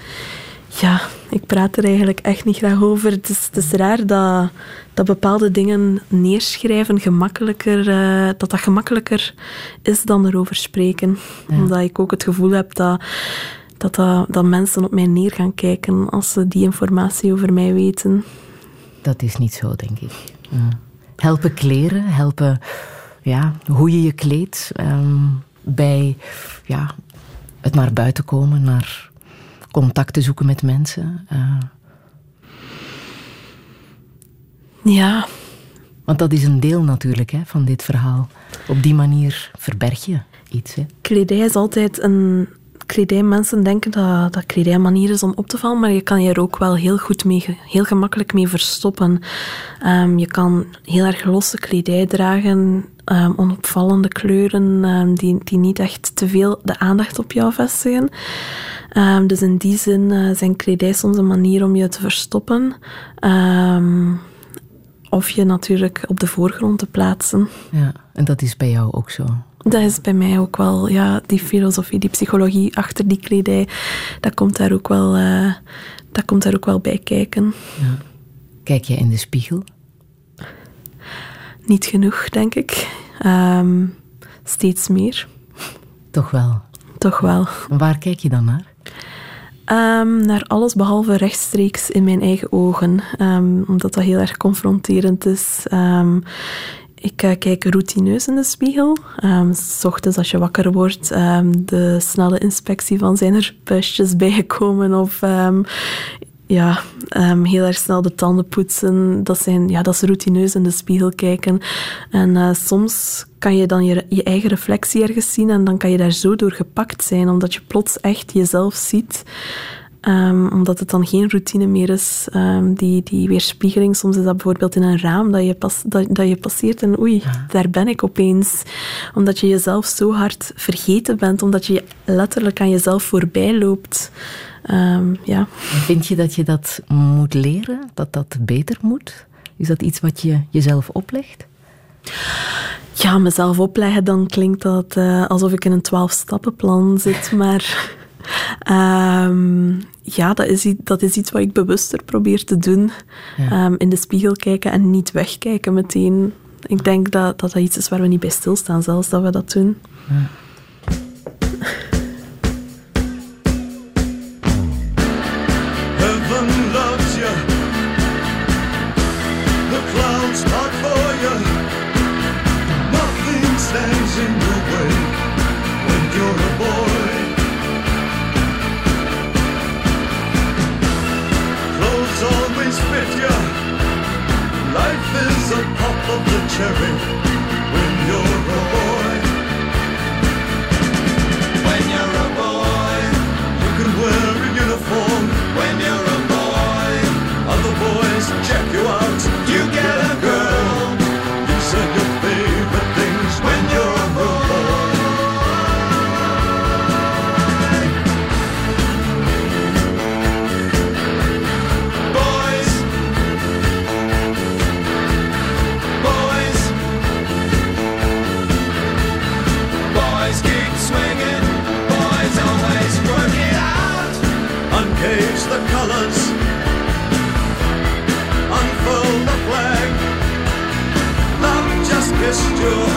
Ja, ik praat er eigenlijk echt niet graag over. Het is, het is raar dat, dat bepaalde dingen neerschrijven gemakkelijker, uh, dat dat gemakkelijker is dan erover spreken. Ja. Omdat ik ook het gevoel heb dat, dat, dat, dat mensen op mij neer gaan kijken als ze die informatie over mij weten. Dat is niet zo, denk ik. Helpen kleren, helpen ja, hoe je je kleedt. Um, bij ja, het naar buiten komen, naar contacten zoeken met mensen. Uh. Ja. Want dat is een deel natuurlijk hè, van dit verhaal. Op die manier verberg je iets. Hè. Kledij is altijd een kledij, mensen denken dat, dat kledij een manier is om op te vallen, maar je kan je er ook wel heel goed mee, heel gemakkelijk mee verstoppen. Ehm, je kan heel erg losse kledij dragen, um, onopvallende kleuren um, die, die niet echt te veel de aandacht op jou vestigen. dus in die zin uh, zijn kledij soms een manier om je te verstoppen. of je natuurlijk op de voorgrond te plaatsen. Ja, en dat is bij jou ook zo. Dat is bij mij ook wel, ja, die filosofie, die psychologie achter die kledij, dat komt daar ook wel, uh, dat komt daar ook wel bij kijken. Ja. Kijk je in de spiegel? Niet genoeg, denk ik. Um, steeds meer. Toch wel? Toch wel. Waar kijk je dan naar? Um, naar alles behalve rechtstreeks in mijn eigen ogen, um, omdat dat heel erg confronterend is. Um, ik uh, kijk routineus in de spiegel. Um, s ochtends als je wakker wordt, um, de snelle inspectie van zijn er puistjes bijgekomen of um, ja, heel erg snel de tanden poetsen. Dat, zijn, ja, dat is routineus in de spiegel kijken. En uh, soms kan je dan je, je eigen reflectie ergens zien en dan kan je daar zo door gepakt zijn, omdat je plots echt jezelf ziet. Um, omdat het dan geen routine meer is. Um, die, die weerspiegeling, soms is dat bijvoorbeeld in een raam dat je, pas, dat, dat je passeert en oei, daar ben ik opeens. Omdat je jezelf zo hard vergeten bent, omdat je letterlijk aan jezelf voorbij loopt. Um, ja. Vind je dat je dat moet leren, dat dat beter moet? Is dat iets wat je jezelf oplegt? Ja, mezelf opleggen, dan klinkt dat uh, alsof ik in een twaalf-stappenplan zit, maar... Um, ja, dat is, dat is iets wat ik bewuster probeer te doen. Um, in de spiegel kijken en niet wegkijken meteen. Ik denk dat, dat dat iets is waar we niet bij stilstaan, zelfs dat we dat doen. Ja. A You.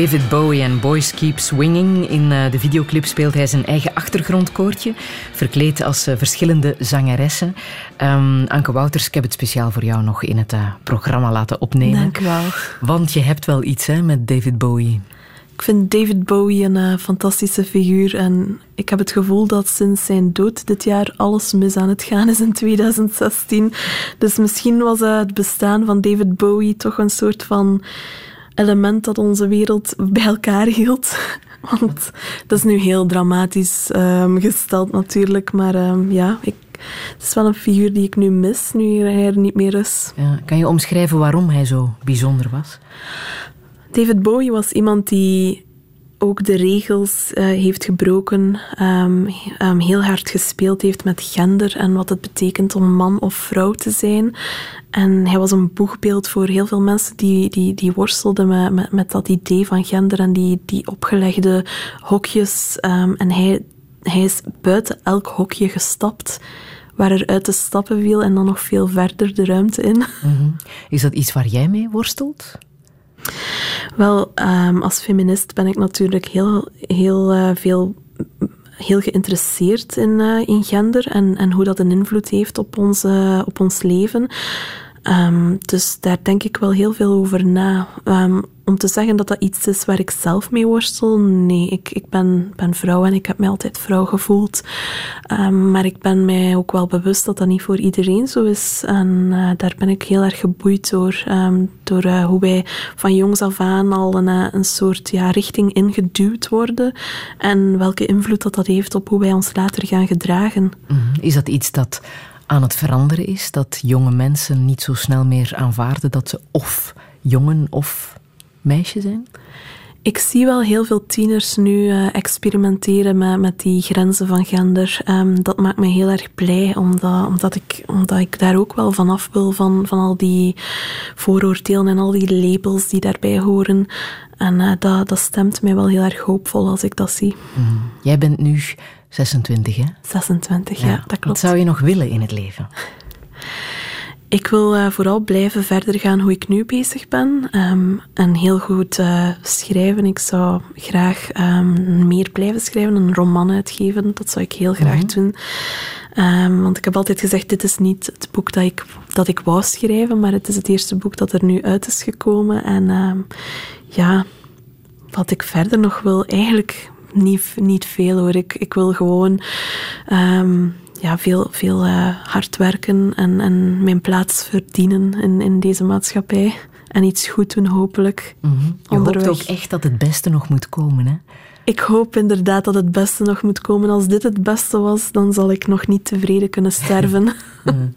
David Bowie en Boys Keep Swinging. In eh, de videoclip speelt hij zijn eigen achtergrondkoortje, verkleed als eh, verschillende zangeressen. Um, Anke Wouters, ik heb het speciaal voor jou nog in het uh, programma laten opnemen. Dank wel. Want je hebt wel iets hè, met David Bowie. Ik vind David Bowie een uh, fantastische figuur en ik heb het gevoel dat sinds zijn dood dit jaar alles mis aan het gaan is in 2016. Dus misschien was uh, het bestaan van David Bowie toch een soort van element dat onze wereld bij elkaar hield. Want dat is nu heel dramatisch um, gesteld natuurlijk, maar um, ja, ik, het is wel een figuur die ik nu mis, nu hij er niet meer is. Ja, kan je omschrijven waarom hij zo bijzonder was? David Bowie was iemand die ook de regels uh, heeft gebroken, um, um, heel hard gespeeld heeft met gender en wat het betekent om man of vrouw te zijn. En hij was een boegbeeld voor heel veel mensen die, die, die worstelden met, met, met dat idee van gender en die, die opgelegde hokjes. Um, en hij, hij is buiten elk hokje gestapt waar er uit te stappen viel en dan nog veel verder de ruimte in. -hmm. Is dat iets waar jij mee worstelt? Wel, um, als feminist ben ik natuurlijk heel, heel uh, veel heel geïnteresseerd in, uh, in gender en, en hoe dat een invloed heeft op uh, op ons leven. Um, dus daar denk ik wel heel veel over na. Um, om te zeggen dat dat iets is waar ik zelf mee worstel, nee. Ik, ik ben, ben vrouw en ik heb mij altijd vrouw gevoeld. Um, maar ik ben mij ook wel bewust dat dat niet voor iedereen zo is. En uh, daar ben ik heel erg geboeid door. door uh, hoe wij van jongs af aan al een, uh, een soort ja, richting ingeduwd worden. En welke invloed dat, dat heeft op hoe wij ons later gaan gedragen. Mm, is dat iets dat aan het veranderen is. Dat jonge mensen niet zo snel meer aanvaarden dat ze of jongen of meisje zijn? Ik zie wel heel veel tieners nu uh, experimenteren met, met die grenzen van gender. Um, dat maakt me heel erg blij, omdat, omdat, ik, omdat ik daar ook wel vanaf wil van, van al die vooroordelen en al die labels die daarbij horen. En uh, dat, dat stemt mij wel heel erg hoopvol als ik dat zie. Mm. Jij bent nu 26, hè? 26, ja, ja dat klopt. Wat zou je nog willen in het leven? Ik wil uh, vooral blijven verder gaan hoe ik nu bezig ben. Um, en heel goed uh, schrijven. Ik zou graag um, meer blijven schrijven, een roman uitgeven. Dat zou ik heel graag mm -hmm. doen. Um, want ik heb altijd gezegd, dit is niet het boek dat ik, dat ik wou schrijven, maar het is het eerste boek dat er nu uit is gekomen. En ja, wat ik verder nog wil, eigenlijk niet, niet veel hoor. Ik, ik wil gewoon um, ja, veel, veel uh, hard werken en, en mijn plaats verdienen in, in deze maatschappij. En iets goed doen, hopelijk. Mm -hmm. Je onderweg. hoopt ook echt dat het beste nog moet komen, hè? Ik hoop inderdaad dat het beste nog moet komen. Als dit het beste was, dan zal ik nog niet tevreden kunnen sterven. mm.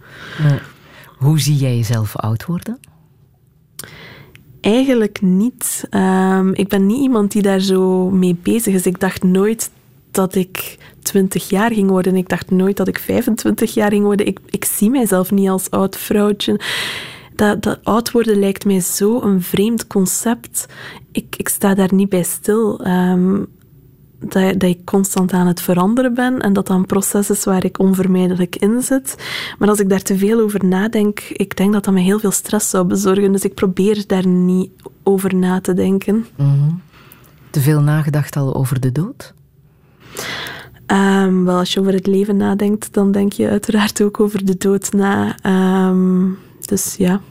Hoe zie jij jezelf oud worden? Eigenlijk niet. Um, ik ben niet iemand die daar zo mee bezig is. Ik dacht nooit dat ik 20 jaar ging worden. Ik dacht nooit dat ik 25 jaar ging worden. Ik, ik zie mijzelf niet als oud vrouwtje. Dat, dat oud worden lijkt mij zo een vreemd concept. Ik, ik sta daar niet bij stil. Um, dat, ik constant aan het veranderen ben en dat dat een proces is waar ik onvermijdelijk in zit. Maar als ik daar te veel over nadenk, ik denk dat dat me heel veel stress zou bezorgen. Dus ik probeer daar niet over na te denken. Mm. Te veel nagedacht al over de dood? Um, wel, als je over het leven nadenkt, dan denk je uiteraard ook over de dood na. Um, dus ja.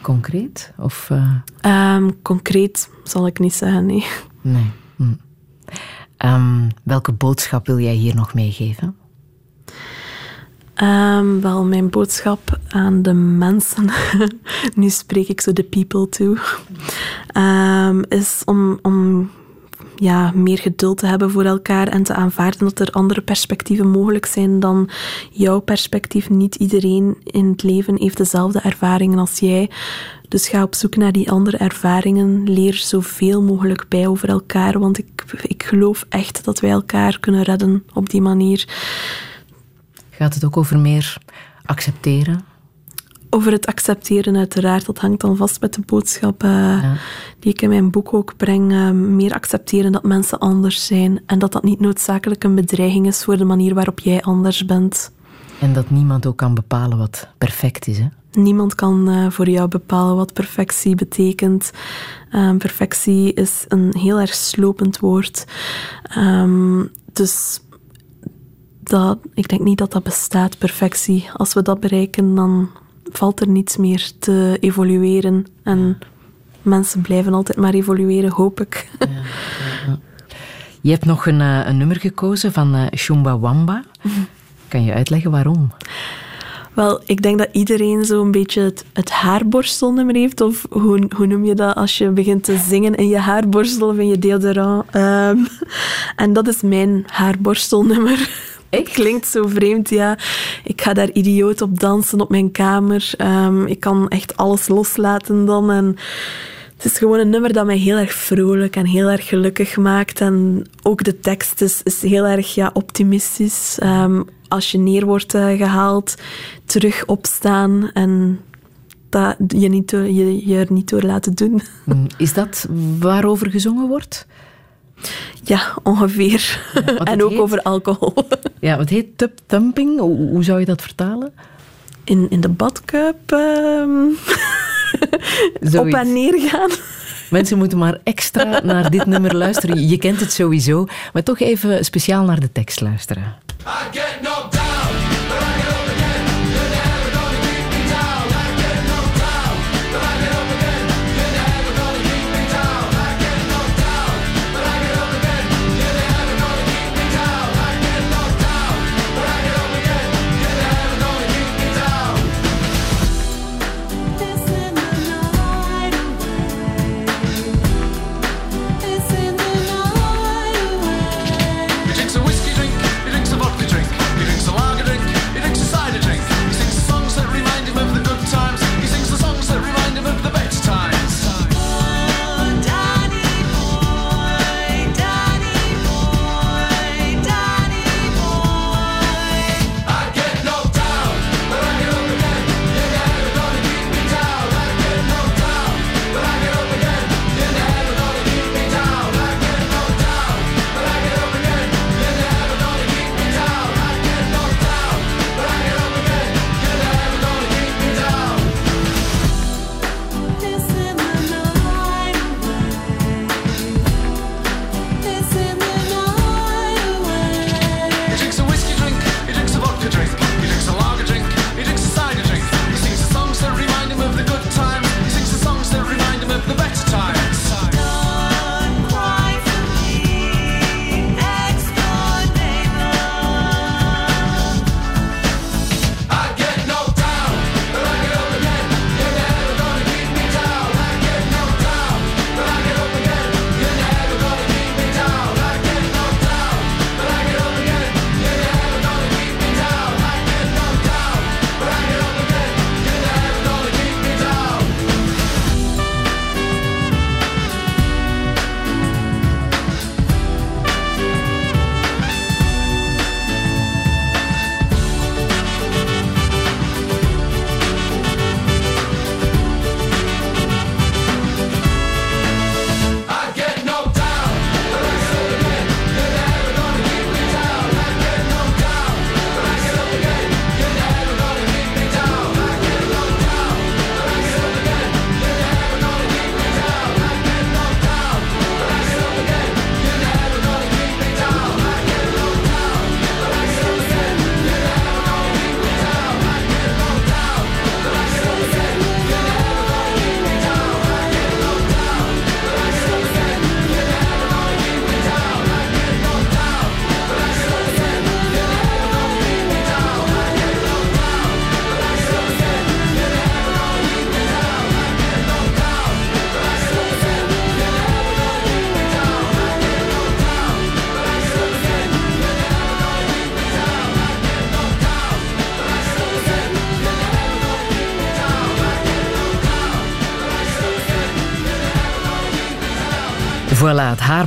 Concreet? Of, uh... um, concreet zal ik niet zeggen, nee. Nee. Hm. Welke boodschap wil jij hier nog meegeven? Wel, mijn boodschap aan de mensen, nu spreek ik zo de people toe, is om, om ja, meer geduld te hebben voor elkaar en te aanvaarden dat er andere perspectieven mogelijk zijn dan jouw perspectief. Niet iedereen in het leven heeft dezelfde ervaringen als jij. Dus ga op zoek naar die andere ervaringen. Leer zoveel mogelijk bij over elkaar, want ik, ik geloof echt dat wij elkaar kunnen redden op die manier. Gaat het ook over meer accepteren? Over het accepteren, uiteraard. Dat hangt dan vast met de boodschap uh, ja. die ik in mijn boek ook breng. Uh, meer accepteren dat mensen anders zijn. En dat dat niet noodzakelijk een bedreiging is voor de manier waarop jij anders bent. En dat niemand ook kan bepalen wat perfect is, hè? niemand kan uh, voor jou bepalen wat perfectie betekent. Um, perfectie is een heel erg slopend woord. Um, dus dat, ik denk niet dat dat bestaat, perfectie. Als we dat bereiken, dan valt er niets meer te evolueren. En mensen blijven altijd maar evolueren, hoop ik. Ja, ja, je hebt nog een, uh, een, nummer gekozen van uh, Shumba Wamba. Kan je uitleggen waarom? Wel, ik denk dat iedereen zo'n beetje het, het haarborstelnummer heeft. Of hoe, hoe noem je dat als je begint te zingen in je haarborstel of in je deodorant. Um, en dat is mijn haarborstelnummer. Het klinkt zo vreemd, ja. Ik ga daar idioot op dansen op mijn kamer. Um, ik kan echt alles loslaten dan. En het is gewoon een nummer dat mij heel erg vrolijk en heel erg gelukkig maakt. En ook de tekst is, is heel erg ja, optimistisch. Um, als je neer wordt uh, gehaald, terug opstaan en dat je, niet je, je er niet door laten doen. Mm, is dat waarover gezongen wordt? Ja, ongeveer. Ja, en ook heet, over alcohol. Ja, wat heet tub thumping? Hoe, hoe, zou je dat vertalen? In, in de badkuip um, op en neer gaan. Mensen moeten maar extra naar dit nummer luisteren. Je kent het sowieso, maar toch even speciaal naar de tekst luisteren. I get knocked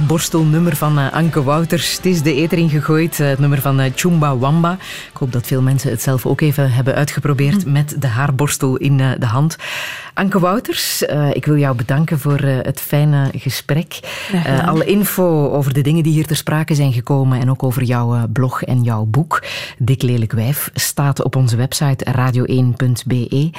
haarborstelnummer van uh, Anke Wouters. Het is de eter gegooid, uh, het nummer van uh, Chumba Wamba. Ik hoop dat veel mensen het zelf ook even hebben uitgeprobeerd hm. met de haarborstel in de hand. Anke Wouters, uh, ik wil jou bedanken voor uh, het fijne gesprek. Uh, alle info over de dingen die hier ter sprake zijn gekomen en ook over jouw blog en jouw boek, Dik Lelijk Wijf, staat op onze website radio1.be.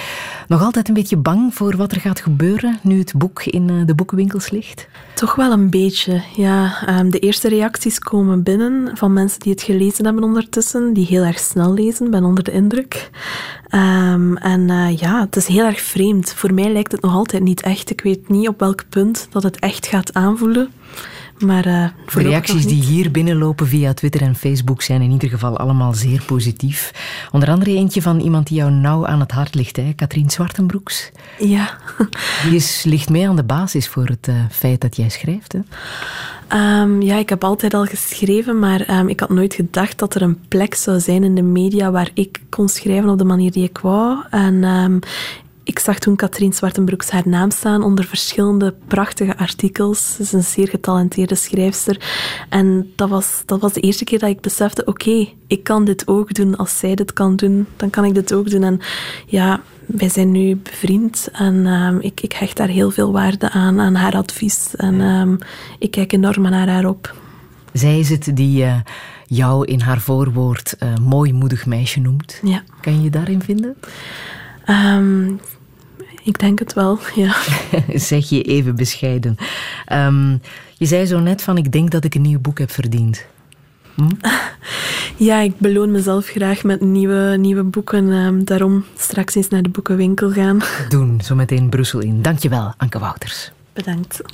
Nog altijd een beetje bang voor wat er gaat gebeuren nu het boek in de boekenwinkels ligt? Toch wel een beetje, ja. Um, de eerste reacties komen binnen van mensen die het gelezen hebben ondertussen, die heel erg snel lezen, ben onder de indruk. Um, en uh, ja, het is heel erg vreemd. Voor mij lijkt het nog altijd niet echt. Ik weet niet op welk punt dat het echt gaat aanvoelen. Maar, uh, de reacties die hier binnenlopen via Twitter en Facebook zijn in ieder geval allemaal zeer positief. Onder andere eentje van iemand die jou nauw aan het hart ligt, hè? Katrien Zwartenbroeks. Ja. Die is, ligt mee aan de basis voor het uh, feit dat jij schrijft. Hè? Um, ja, ik heb altijd al geschreven, maar um, ik had nooit gedacht dat er een plek zou zijn in de media waar ik kon schrijven op de manier die ik wou. En um, ik zag toen Katrien Zwartenbroeks haar naam staan onder verschillende prachtige artikels. Ze is een zeer getalenteerde schrijfster. En dat was, dat was de eerste keer dat ik besefte, oké, ik kan dit ook doen. Als zij dit kan doen, dan kan ik dit ook doen. En ja, wij zijn nu bevriend en um, ik, ik hecht daar heel veel waarde aan, aan haar advies. En um, ik kijk enorm naar haar op. Zij is het die uh, jou in haar voorwoord uh, mooi moedig meisje noemt. Ja. Kan je je daarin vinden? Um, ik denk het wel, ja. zeg je even bescheiden. Um, je zei zo net van, ik denk dat ik een nieuw boek heb verdiend. Hm? Ja, ik beloon mezelf graag met nieuwe, nieuwe boeken. Um, daarom straks eens naar de boekenwinkel gaan. Doen, zo meteen Brussel in. Dankjewel, Anke Wouters. Bedankt.